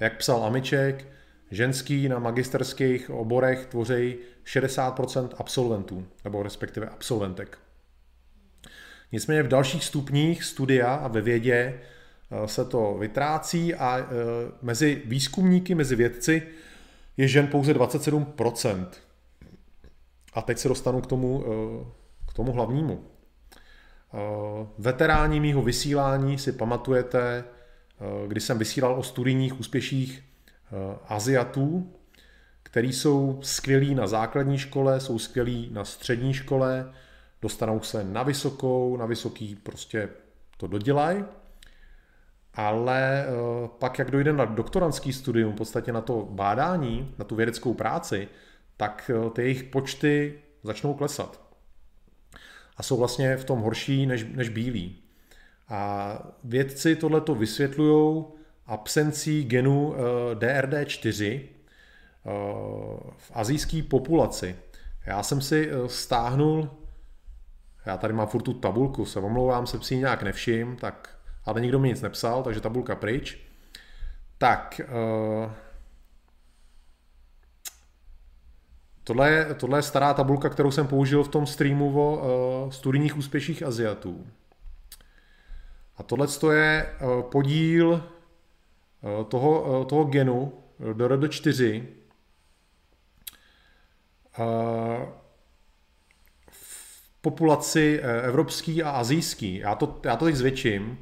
Jak psal Amiček, ženský na magisterských oborech tvoří 60% absolventů, nebo respektive absolventek. Nicméně v dalších stupních studia a ve vědě eh, se to vytrácí a mezi výzkumníky, mezi vědci je žen pouze 27%. A teď se dostanu k tomu, eh, k tomu hlavnímu. Veteráni mýho vysílání si pamatujete, kdy jsem vysílal o studijních úspěších Aziatů, který jsou skvělí na základní škole, jsou skvělí na střední škole, dostanou se na vysokou, na vysoký prostě to dodělají, ale eh, pak, jak dojde na doktorantský studium, v podstatě na to bádání, na tu vědeckou práci, tak eh, ty jejich počty začnou klesat. A jsou vlastně v tom horší než, než bílí. A vědci tohleto vysvětlují absencí genu eh, DRD4 v azijské populaci. Já jsem si stáhnul já tady mám furt tu tabulku, se omlouvám, jsem si nějak nevšim, tak, ale nikdo mi nic nepsal, takže tabulka pryč. Tak, uh, tohle, je, tohle je stará tabulka, kterou jsem použil v tom streamu o uh, studijních úspěších Aziatů. A tohle je uh, podíl uh, toho, uh, toho genu DRD4 uh, populaci eh, evropský a azijský. Já to, já to teď zvětším.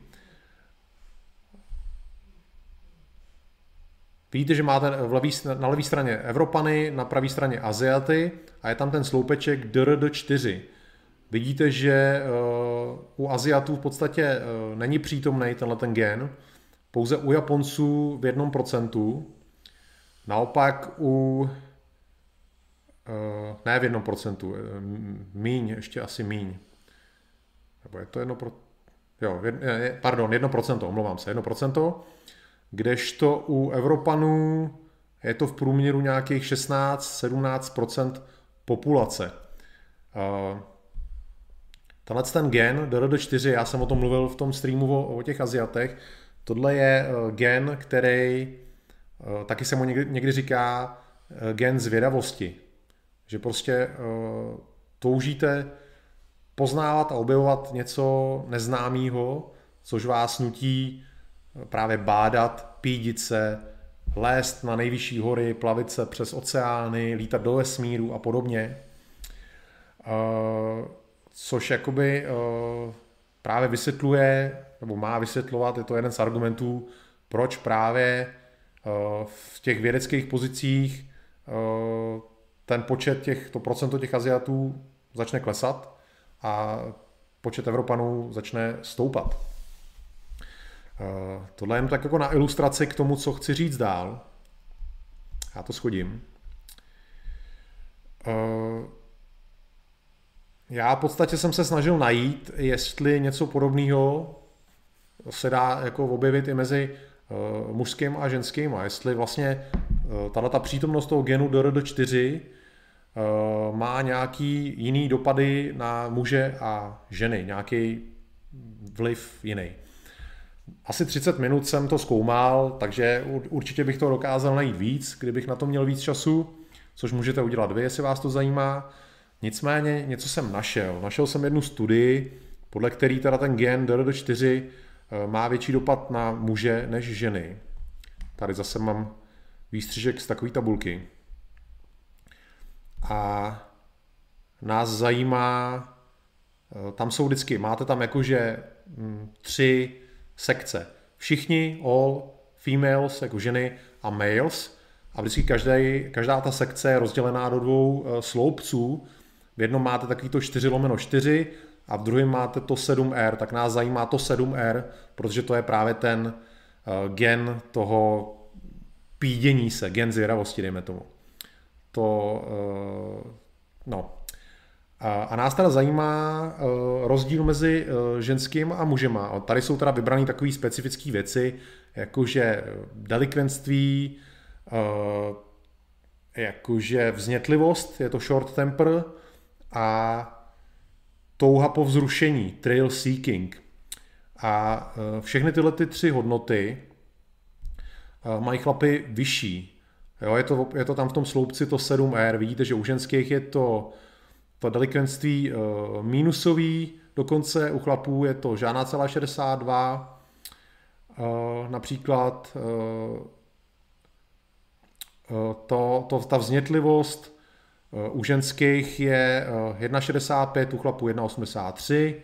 Vidíte, že máte v levý, na levé straně Evropany, na pravé straně Aziaty a je tam ten sloupeček DRD4. Vidíte, že uh, u Aziatů v podstatě uh, není přítomný tenhle ten gen, pouze u Japonců v jednom procentu. Naopak u Uh, ne v jednom procentu, eh, míň, ještě asi míň. Nebo je to jedno pro... Jo, pardon, jedno procento, omlouvám se, jedno procento, kdežto u Evropanů je to v průměru nějakých 16-17% populace. Tenhle ten gen DRD4, já jsem o tom mluvil v tom streamu o, o těch Aziatech, tohle je uh, gen, který, uh, taky se mu někdy, někdy říká uh, gen zvědavosti. Že prostě toužíte poznávat a objevovat něco neznámého, což vás nutí právě bádat, pídit se, lézt na nejvyšší hory, plavit se přes oceány, lítat do vesmíru a podobně. Uh, což jakoby uh, právě vysvětluje, nebo má vysvětlovat, je to jeden z argumentů, proč právě uh, v těch vědeckých pozicích ten počet těch, to procento těch Aziatů začne klesat a počet Evropanů začne stoupat. Eh, tohle je jen tak jako na ilustraci k tomu, co chci říct dál. Já to schodím. Eh, já v podstatě jsem se snažil najít, jestli něco podobného se dá jako objevit i mezi eh, mužským a ženským a jestli vlastně tato ta přítomnost toho genu DRD4 Eh, má nějaký jiný dopady na muže a ženy, nějaký vliv jiný. Asi 30 minut jsem to zkoumal, takže určitě bych to dokázal najít víc, kdybych na to měl víc času, což můžete udělat vy, jestli vás to zajímá. Nicméně něco jsem našel. Našel jsem jednu studii, podle který teda ten gen DRD4 eh, má větší dopad na muže než ženy. Tady zase mám výstřižek z takové tabulky a nás zajímá, eh, tam jsou vždycky, máte tam jakože hm, tři sekce. Všichni, all, females, jako ženy a males. A vždycky každý, každá ta sekce je rozdělená do dvou eh, sloupců. V jednom máte takový to 4 lomeno 4 a v druhém máte to 7R, tak nás zajímá to 7R, protože to je právě ten eh, gen toho pídění se, gen zvědavosti, dejme tomu to, eh, no. A nás teda zajímá eh, rozdíl mezi eh, ženským a mužema. Tady jsou teda vybrané takové specifické věci, jakože delikvenství, jakože vznětlivost, je to short temper, a touha po vzrušení, trail seeking. A všechny tyhle ty tři hodnoty mají chlapy vyšší Jo, je, to, je to tam v tom sloupci to 7R. Vidíte, že u ženských je to to delikvenství uh, mínusový, dokonce u chlapů je to žádná celá 62, uh, například uh, to, to, ta vznětlivost u ženských je 1,65, u chlapů 1,83,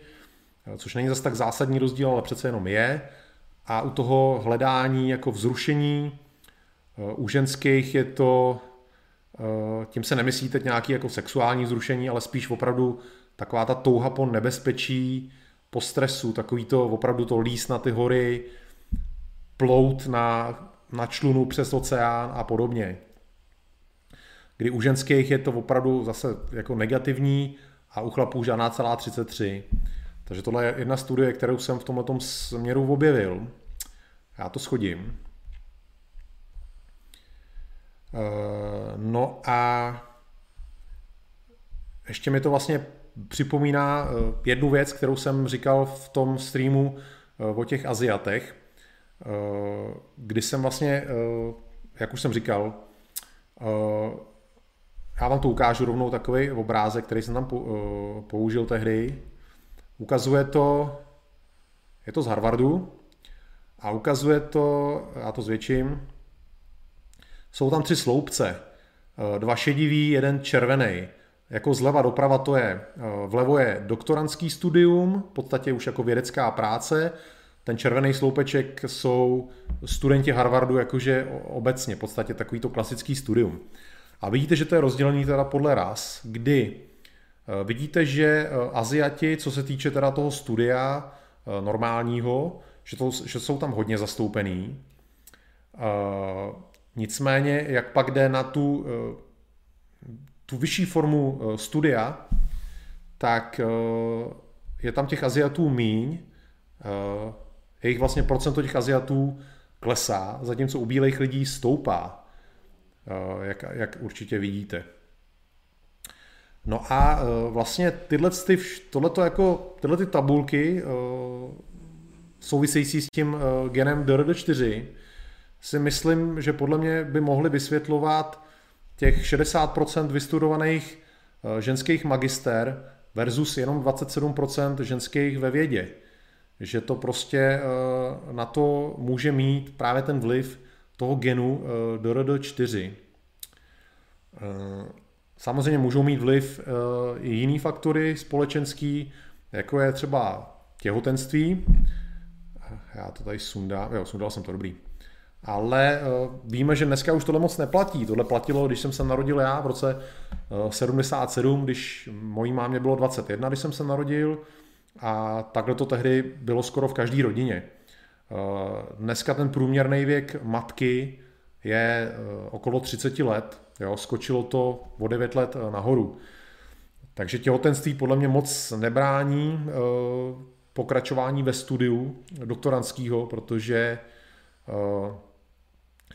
což není zase tak zásadní rozdíl, ale přece jenom je. A u toho hledání jako vzrušení u ženských je to, tím se nemyslí teď nějaký jako sexuální vzrušení, ale spíš opravdu taková ta touha po nebezpečí, po stresu, takový to opravdu to líst na ty hory, plout na, na člunu přes oceán a podobně. Kdy u ženských je to opravdu zase jako negativní a u chlapů žádná celá 33. Takže tohle je jedna studie, kterou jsem v tomto směru objevil. Já to schodím. Eh, no a ještě mi to vlastně připomíná eh, jednu věc, kterou jsem říkal v tom streamu eh, o těch Aziatech, kdy jsem vlastně, jak už jsem říkal, já vám to ukážu rovnou takový obrázek, který jsem tam použil tehdy. Ukazuje to, je to z Harvardu a ukazuje to, já to zvětším, jsou tam tři sloupce, dva šedivý, jeden červený. Jako zleva doprava to je, vlevo je doktorantský studium, v podstatě už jako vědecká práce, ten červený sloupeček jsou studenti Harvardu jakože obecně, v podstatě takový to klasický studium. A vidíte, že to je rozdělený teda podle ras, kdy eh, vidíte, že eh, Aziati, co se týče teda toho studia eh, normálního, že, to, že jsou tam hodně zastoupený. Nicméně, jak pak jde na tu, tu vyšší formu studia, tak je tam těch Aziatů míň, jejich vlastně procento těch Aziatů klesá, zatímco u bílých lidí stoupá. Eh, jak, jak určitě vidíte. No a eh, vlastně tyhle, ty, tohleto jako, tyhle ty tabulky eh, související s tím genem DRD4 si myslím, že podle mě by mohly vysvětlovat těch 60% vystudovaných ženských magister versus jenom 27% ženských ve vědě. Že to prostě na to může mít právě ten vliv toho genu eh, DRD4. Eh, samozřejmě můžou mít vliv eh, i jiný faktory společenský, jako je třeba těhotenství. Já to tady sundám, jo, sundal jsem to dobrý. Ale víme, že dneska už tohle moc neplatí. Tohle platilo, když jsem se narodil já v roce 77, když mojí mámě bylo 21, když jsem se narodil. A takhle to tehdy bylo skoro v každé rodině. Eh, dneska ten průměrný věk matky je eh, okolo 30 let. Jo, skočilo to o 9 let eh, nahoru. Takže těhotenství podle mě moc nebrání pokračování ve studiu doktorantského, protože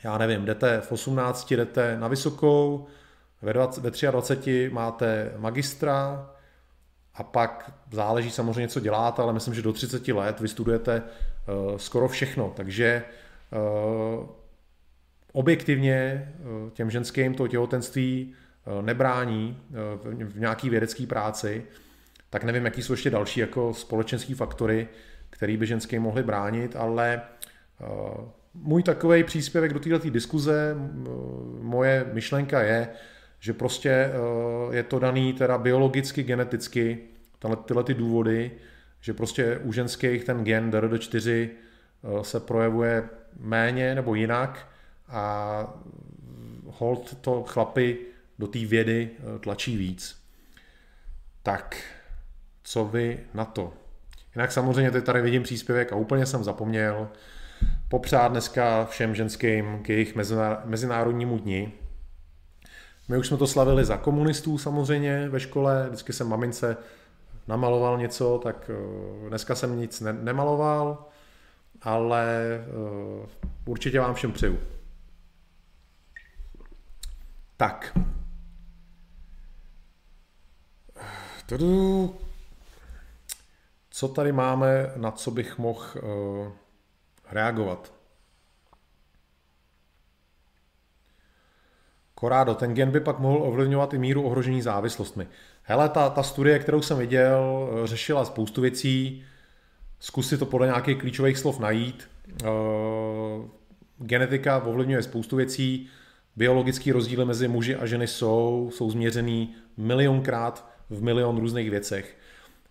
já nevím, jdete v 18, jdete na vysokou, ve, 20, ve 23 máte magistra, a pak záleží samozřejmě, co děláte, ale myslím, že do 30 let vystudujete uh, skoro všechno. Takže uh, objektivně uh, těm ženským to těhotenství uh, nebrání uh, v, nějaký vědecké práci, tak nevím, jaký jsou ještě další jako společenské faktory, které by ženským mohly bránit, ale uh, můj takový příspěvek do této diskuze, moje myšlenka je, že prostě eh, je to daný teda biologicky, geneticky, tyhle, ty důvody, že prostě u ženských ten gen DRD4 eh, se projevuje méně nebo jinak a hold to chlapy do té vědy eh, tlačí víc. Tak, co vy na to? Jinak samozřejmě teď tady vidím příspěvek a úplně jsem zapomněl popřát dneska všem ženským k jejich mezinárodnímu dni, my už jsme to slavili za komunistů samozřejmě ve škole, vždycky jsem mamince namaloval něco, tak eh, dneska jsem nic ne- nemaloval, ale uh, určitě vám všem přeju. Tak. Tudu. Co tady máme, na co bych mohl uh, reagovat? Korádo, ten gen by pak mohl ovlivňovat i míru ohrožení závislostmi. Hele, ta, ta studie, kterou jsem viděl, řešila spoustu věcí, zkusit to podle nějakých klíčových slov najít. Uh, genetika ovlivňuje spoustu věcí, biologický rozdíly mezi muži a ženy jsou, jsou změřený milionkrát v milion různých věcech.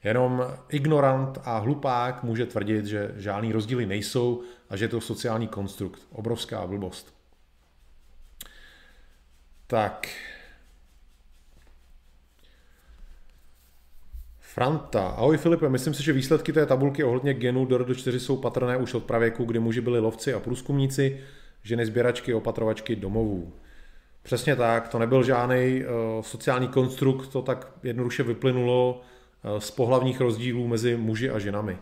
Jenom ignorant a hlupák může tvrdit, že žádný rozdíly nejsou a že je to sociální konstrukt. Obrovská blbost. Tak. Franta. Ahoj Filipe, myslím si, že výsledky té tabulky ohledně genů do rodu 4 jsou patrné už od pravěku, kdy muži byli lovci a průzkumníci, ženy sběračky, opatrovačky domovů. Přesně tak, to nebyl žádný uh, sociální konstrukt, to tak jednoduše vyplynulo z pohlavních rozdílů mezi muži a ženami.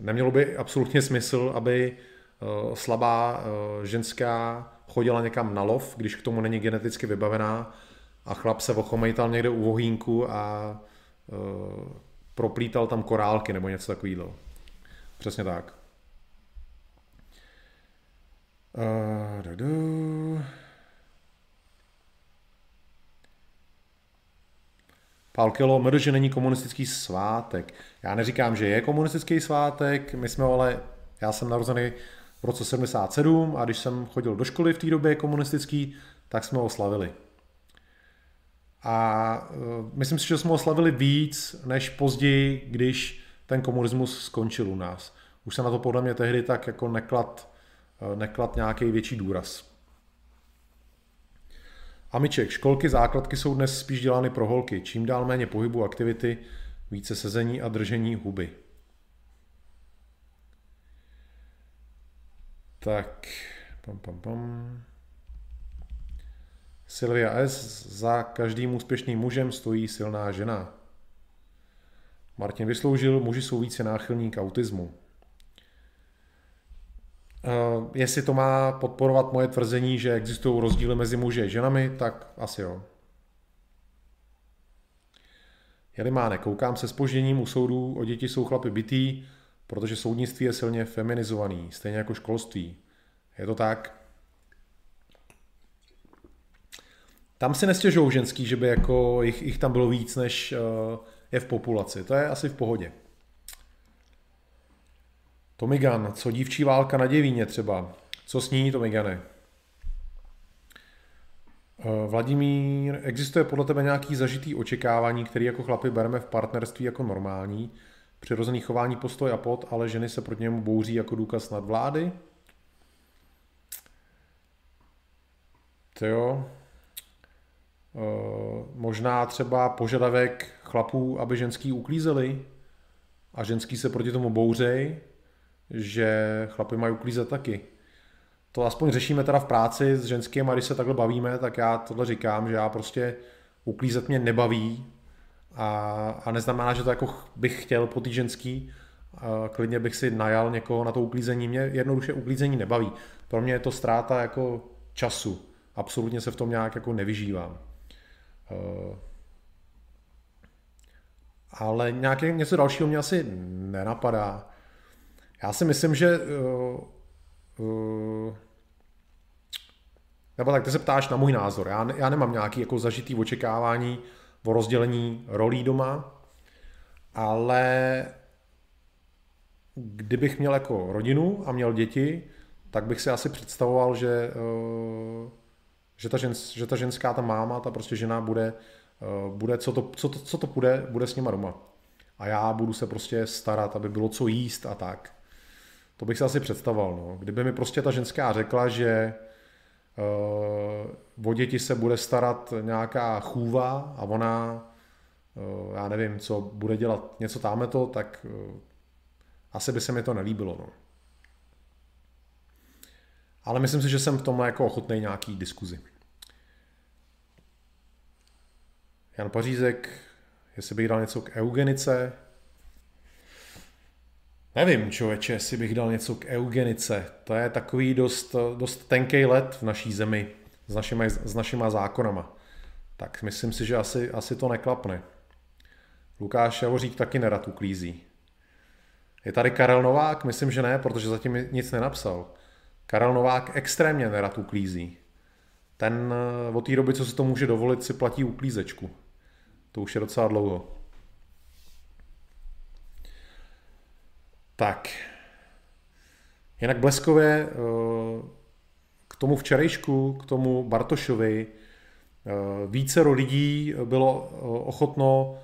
Nemělo by absolutně smysl, aby uh, slabá uh, ženská chodila někam na lov, když k tomu není geneticky vybavená a chlap se ochomejtal někde u vohínku a proplítal tam korálky nebo něco takového. Přesně tak. Uh, Pál Kilo, mr, že není komunistický svátek. Já neříkám, že je komunistický svátek, my jsme ale, já jsem narozený v roce 77 a když jsem chodil do školy v té době komunistický, tak jsme ho slavili. A uh, myslím si, že jsme ho slavili víc než později, když ten komunismus skončil u nás. Už se na to podle mě tehdy tak jako neklad, uh, neklad nějaký větší důraz. Amiček, školky, základky jsou dnes spíš dělány pro holky. Čím dál méně pohybu, aktivity, více sezení a držení huby. Tak, pam, pam, pam. Silvia S. Za každým úspěšným mužem stojí silná žena. Martin vysloužil, muži jsou více náchylní k autismu. Uh, jestli to má podporovat moje tvrzení, že existují rozdíly mezi muži a ženami, tak asi jo. Jelimáne, koukám se spožděním u soudů, o děti jsou chlapy bytý, protože soudnictví je silně feminizovaný, stejně jako školství. Je to tak? Tam si nestěžují ženský, že by jako jich, jich tam bylo víc, než uh, je v populaci. To je asi v pohodě. Tomigan, co dívčí válka na děvíně třeba? Co s ní, Tomigane? Eh, Vladimír, existuje podle tebe nějaký zažitý očekávání, který jako chlapi bereme v partnerství jako normální, přirozený chování postoj a pod, ale ženy se proti němu bouří jako důkaz nadvlády? To jo. E, možná třeba požadavek chlapů, aby ženský uklízeli a ženský se proti tomu bouřej, že chlapy mají uklízet taky. To aspoň řešíme teda v práci s ženským a když se takhle bavíme, tak já tohle říkám, že já prostě uklízet mě nebaví a, a neznamená, že to jako bych chtěl po té ženský, a klidně bych si najal někoho na to uklízení. Mě jednoduše uklízení nebaví. Pro mě je to ztráta jako času. Absolutně se v tom nějak jako nevyžívám. Uh, ale nějaké něco dalšího mě asi nenapadá. Já si myslím, že uh, uh, nebo tak ty se ptáš na můj názor. Já, já nemám nějaký jako zažitý očekávání o rozdělení rolí doma, ale kdybych měl jako rodinu a měl děti, tak bych si asi představoval, že, uh, že, ta, žens, že ta ženská, ta máma, ta prostě žena bude, uh, bude co, to, co, to, co to bude, bude s nima doma. A já budu se prostě starat, aby bylo co jíst a tak. To bych si asi představoval. No. Kdyby mi prostě ta ženská řekla, že uh, o děti se bude starat nějaká chůva a ona, uh, já nevím, co bude dělat, něco táme to, tak uh, asi by se mi to nelíbilo. No. Ale myslím si, že jsem v tomhle jako ochotný nějaký diskuzi. Jan Pařízek, jestli bych dal něco k eugenice, Nevím, člověče, jestli bych dal něco k eugenice. To je takový dost, dost tenký let v naší zemi s našima, s našima zákonama. Tak myslím si, že asi, asi to neklapne. Lukáš Javořík taky nerad uklízí. Je tady Karel Novák? Myslím, že ne, protože zatím nic nenapsal. Karel Novák extrémně nerad uklízí. ten od té doby, co si to může dovolit, si platí uklízečku. To už je docela dlouho. Tak. Jinak bleskově k tomu včerejšku, k tomu Bartošovi, vícero lidí bylo ochotno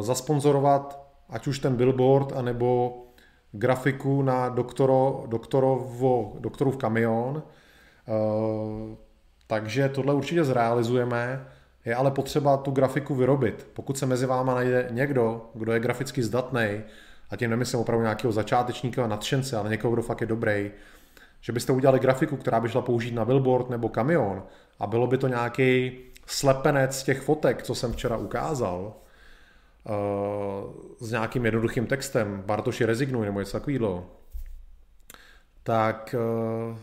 zasponzorovat ať už ten billboard, anebo grafiku na doktoro, doktorovo, doktorův kamion. Takže tohle určitě zrealizujeme. Je ale potřeba tu grafiku vyrobit. Pokud se mezi váma najde někdo, kdo je graficky zdatný, a tím nemyslím opravdu nějakého začátečníka a nadšence, ale někoho, kdo fakt je dobrý, že byste udělali grafiku, která by šla použít na billboard nebo kamion a bylo by to nějaký slepenec z těch fotek, co jsem včera ukázal, uh, s nějakým jednoduchým textem, Bartoši rezignuj nebo něco takového, tak uh,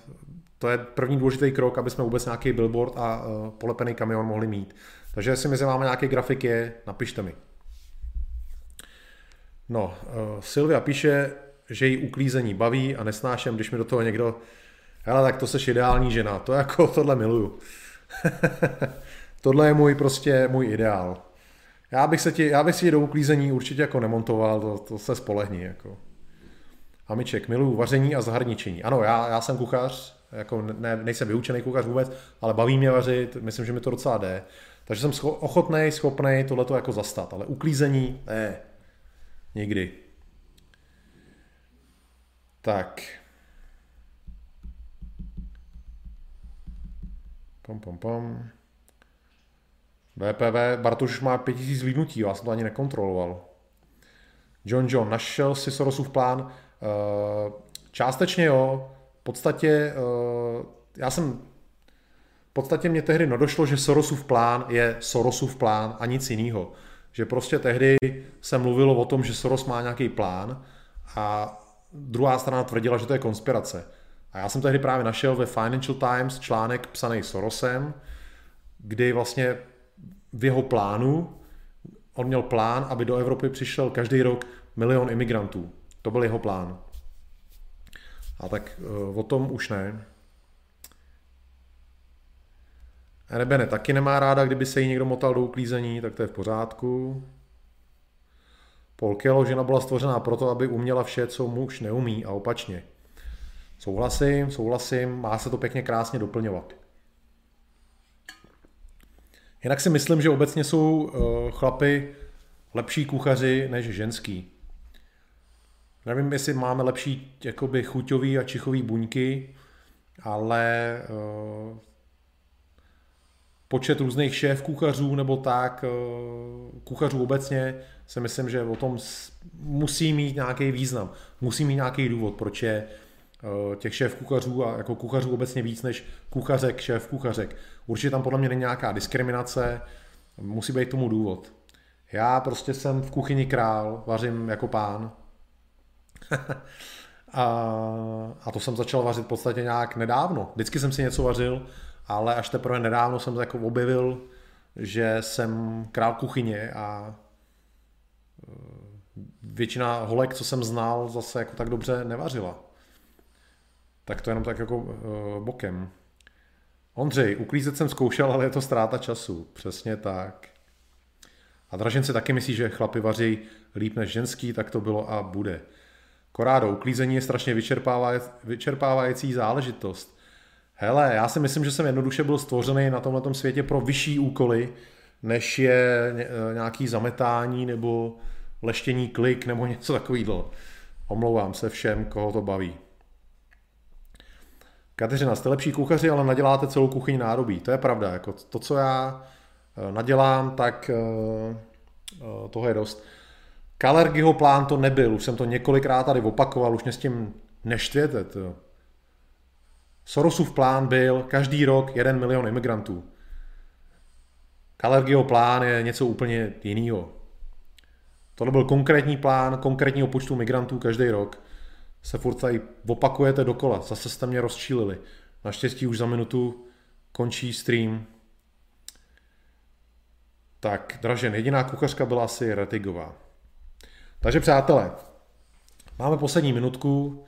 to je první důležitý krok, aby jsme vůbec nějaký billboard a uh, polepený kamion mohli mít. Takže jestli mezi máme nějaký grafik je, napište mi. No, uh, Silvia píše, že jí uklízení baví a nesnáším, když mi do toho někdo, hele, tak to seš ideální žena, to jako tohle miluju. tohle je můj prostě můj ideál. Já bych se ti, já bych si do uklízení určitě jako nemontoval, to, to se spolehni. Jako. Amiček, miluju vaření a zahraničení. Ano, já, já jsem kuchař, jako ne, nejsem vyučený kuchař vůbec, ale baví mě vařit, myslím, že mi to docela jde. Takže jsem scho- ochotný, schopný tohleto jako zastat, ale uklízení, ne, nikdy. Tak. Pom, pom, pom. VPV, Bartoš má 5000 zlídnutí, já jsem to ani nekontroloval. John John, našel si Sorosův plán? Eh, částečně jo, v podstatě eh, já jsem v podstatě mě tehdy nedošlo, že Sorosův plán je Sorosův plán a nic jiného. Že prostě tehdy se mluvilo o tom, že Soros má nějaký plán a druhá strana tvrdila, že to je konspirace. A já jsem tehdy právě našel ve Financial Times článek psaný Sorosem, kdy vlastně v jeho plánu, on měl plán, aby do Evropy přišel každý rok milion imigrantů. To byl jeho plán. A tak eh, o tom už ne. Rebene taky nemá ráda, kdyby se jí někdo motal do uklízení, tak to je v pořádku. Paul Kelo, žena byla stvořená proto, aby uměla vše, co muž neumí a opačně. Souhlasím, souhlasím, má se to pěkně krásně doplňovat. Jinak si myslím, že obecně jsou uh, chlapy lepší kuchaři než ženský. Nevím, jestli máme lepší jakoby chuťový a čichový buňky, ale uh, počet různých šéf kuchařů nebo tak, uh, kuchařů obecně, si myslím, že o tom musí mít nějaký význam, musí mít nějaký důvod, proč je Eh, těch šéf kuchařů a jako kuchařů obecně víc než kuchařek, šéf kuchařek. Určitě tam podle mě není nějaká diskriminace, musí být tomu důvod. Já prostě jsem v kuchyni král, vařím jako pán. a, a to jsem začal vařit v podstatě nějak nedávno. Vždycky jsem si něco vařil, ale až teprve nedávno jsem jako objevil, že jsem král kuchyně a eh, většina holek, co jsem znal, zase jako tak dobře nevařila tak to jenom tak jako uh, bokem. Ondřej, uklízet jsem zkoušel, ale je to ztráta času. Přesně tak. A Dražen si taky myslí, že chlapi vaří líp než ženský, tak to bylo a bude. Korádo, uklízení je strašně vyčerpávající záležitost. Hele, já si myslím, že jsem jednoduše byl stvořený na tomhle světě pro vyšší úkoly, než je eh, nějaký zametání nebo leštění klik nebo něco takového. Omlouvám se všem, koho to baví. Kateřina, jste lepší kuchaři, ale naděláte celou kuchyň nádobí. To je pravda. Jako to, co já eh, nadělám, tak eh, toho je dost. Kalergyho plán to nebyl, už jsem to několikrát tady opakoval, už mě s tím neštvěte. To. Sorosův plán byl každý rok jeden milion imigrantů. Kalergyho plán je něco úplně jiného. Tohle byl konkrétní plán konkrétního počtu migrantů každý rok se furt tady opakujete dokola. Zase jste mě rozčílili. Naštěstí už za minutu končí stream. Tak, Dražen, jediná kuchařka byla asi Retigová. Takže přátelé, máme poslední minutku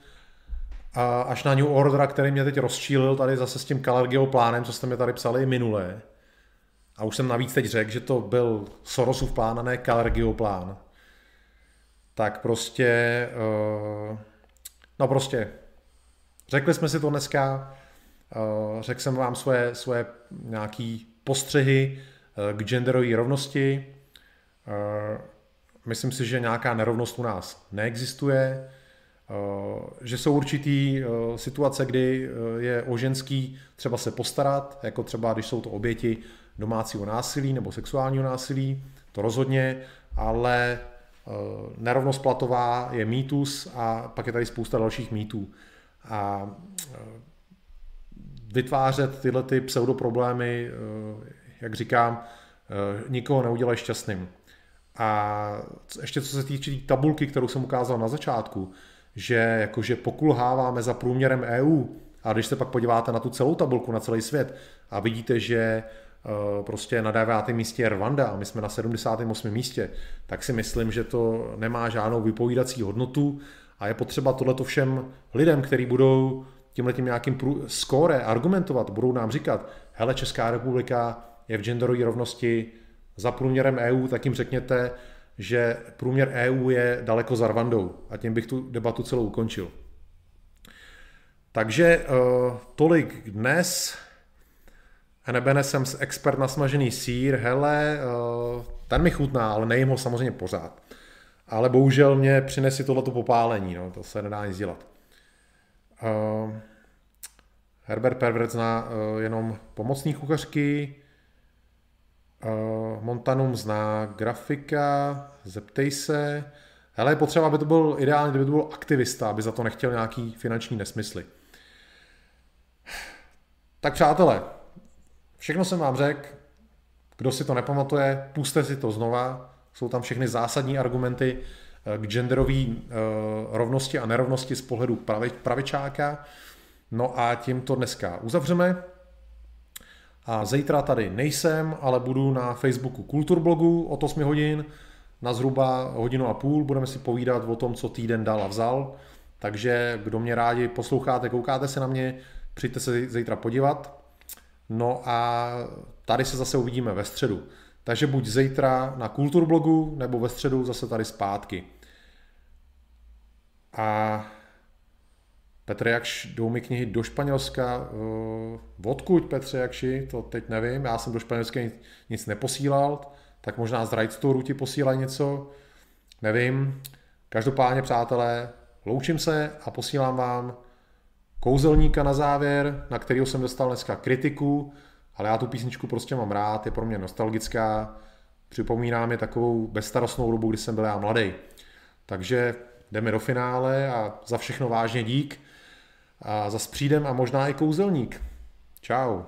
až na New Order, který mě teď rozčílil tady zase s tím Kalergio plánem, co jste mi tady psali minulé. A už jsem navíc teď řekl, že to byl Sorosův plán a ne Kalergio plán. Tak prostě, uh, no prostě, řekli jsme si to dneska, uh, řekl jsem vám svoje, svoje nějaký postřehy uh, k genderové rovnosti. Myslím si, že nějaká nerovnost u nás neexistuje Eh, že jsou určitý eh, situace, kdy eh, je o ženský třeba se postarat, jako třeba když jsou to oběti domácího násilí nebo sexuálního násilí, to rozhodně, ale nerovnost platová je mýtus a pak je tady spousta dalších mýtů. A vytvářet tyhle ty pseudoproblémy, jak říkám, nikoho neudělají šťastným. A ještě co se týče té tabulky, kterou jsem ukázal na začátku, že jakože pokulháváme za průměrem EU, a když se pak podíváte na tu celou tabulku, na celý svět a vidíte, že eh, prostě na 9. místě je Rwanda a my jsme na 78. místě, tak si myslím, že to nemá žádnou vypovídací hodnotu a je potřeba tohleto všem lidem, kteří budou tímhletím nějakým skóre argumentovat, budou nám říkat, hele, Česká republika je v genderové rovnosti za průměrem EU, tak jim řekněte, že průměr EU je daleko za Rwandou a tím bych tu debatu celou ukončil. Takže uh, tolik dnes. Nebene jsem expert na smažený sír, hele, uh, ten mi chutná, ale nejím ho samozřejmě pořád. Ale bohužel mě přinesi tohleto popálení, no, to se nedá nic dělat. Uh, Herbert Pervert zná jenom pomocní kuchařky, Montanum zná grafika, zeptej se. Hele, je potřeba, aby to byl ideálně, kdyby to byl aktivista, aby za to nechtěl nějaký finanční nesmysly. Tak přátelé, všechno jsem vám řekl. Kdo si to nepamatuje, puste si to znova. Jsou tam všechny zásadní argumenty eh, k genderové uh, rovnosti a nerovnosti z pohledu pravi, pravičáka. No a tím to dneska uzavřeme. A zítra tady nejsem, ale budu na Facebooku Kulturblogu od 8 hodin na zhruba hodinu a půl. Budeme si povídat o tom, co týden dal a vzal. Takže kdo mě rádi posloucháte, koukáte se na mě, přijďte se zítra podívat. No a tady se zase uvidíme ve středu. Takže buď zítra na Kulturblogu, nebo ve středu zase tady zpátky. A Petr Jakš, jdou mi knihy do Španělska. Uh, odkud Petře Jakši, to teď nevím, já jsem do Španělska nic, neposílal, tak možná z Right Store ti posílají něco, nevím. Každopádně, přátelé, loučím se a posílám vám kouzelníka na závěr, na kterého jsem dostal dneska kritiku, ale já tu písničku prostě mám rád, je pro mě nostalgická, připomíná mi takovou bezstarostnou dobu, kdy jsem byl já mladý. Takže jdeme do finále a za všechno vážně dík. A zas přijdem a možná i kouzelník. Čau.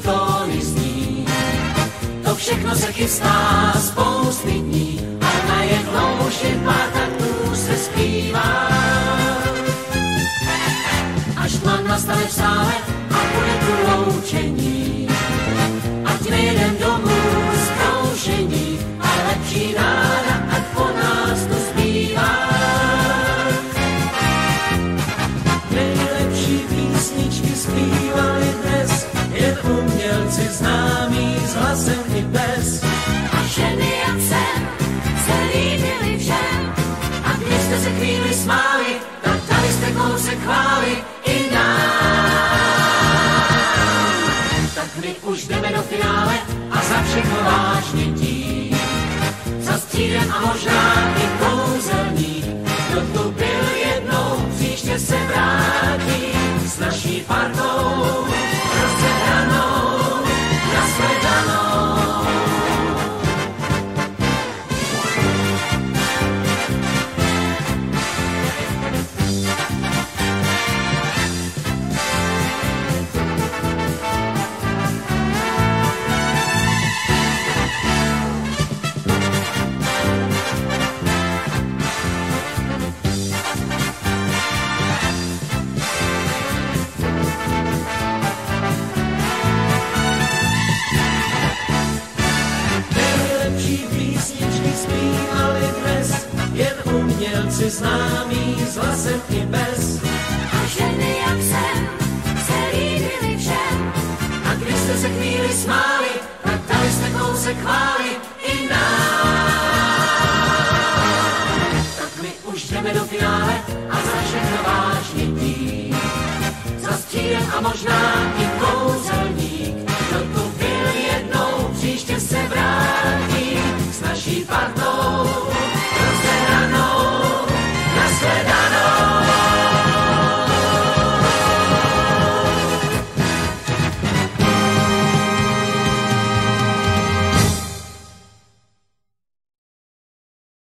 Tóny zní. To všechno se chystá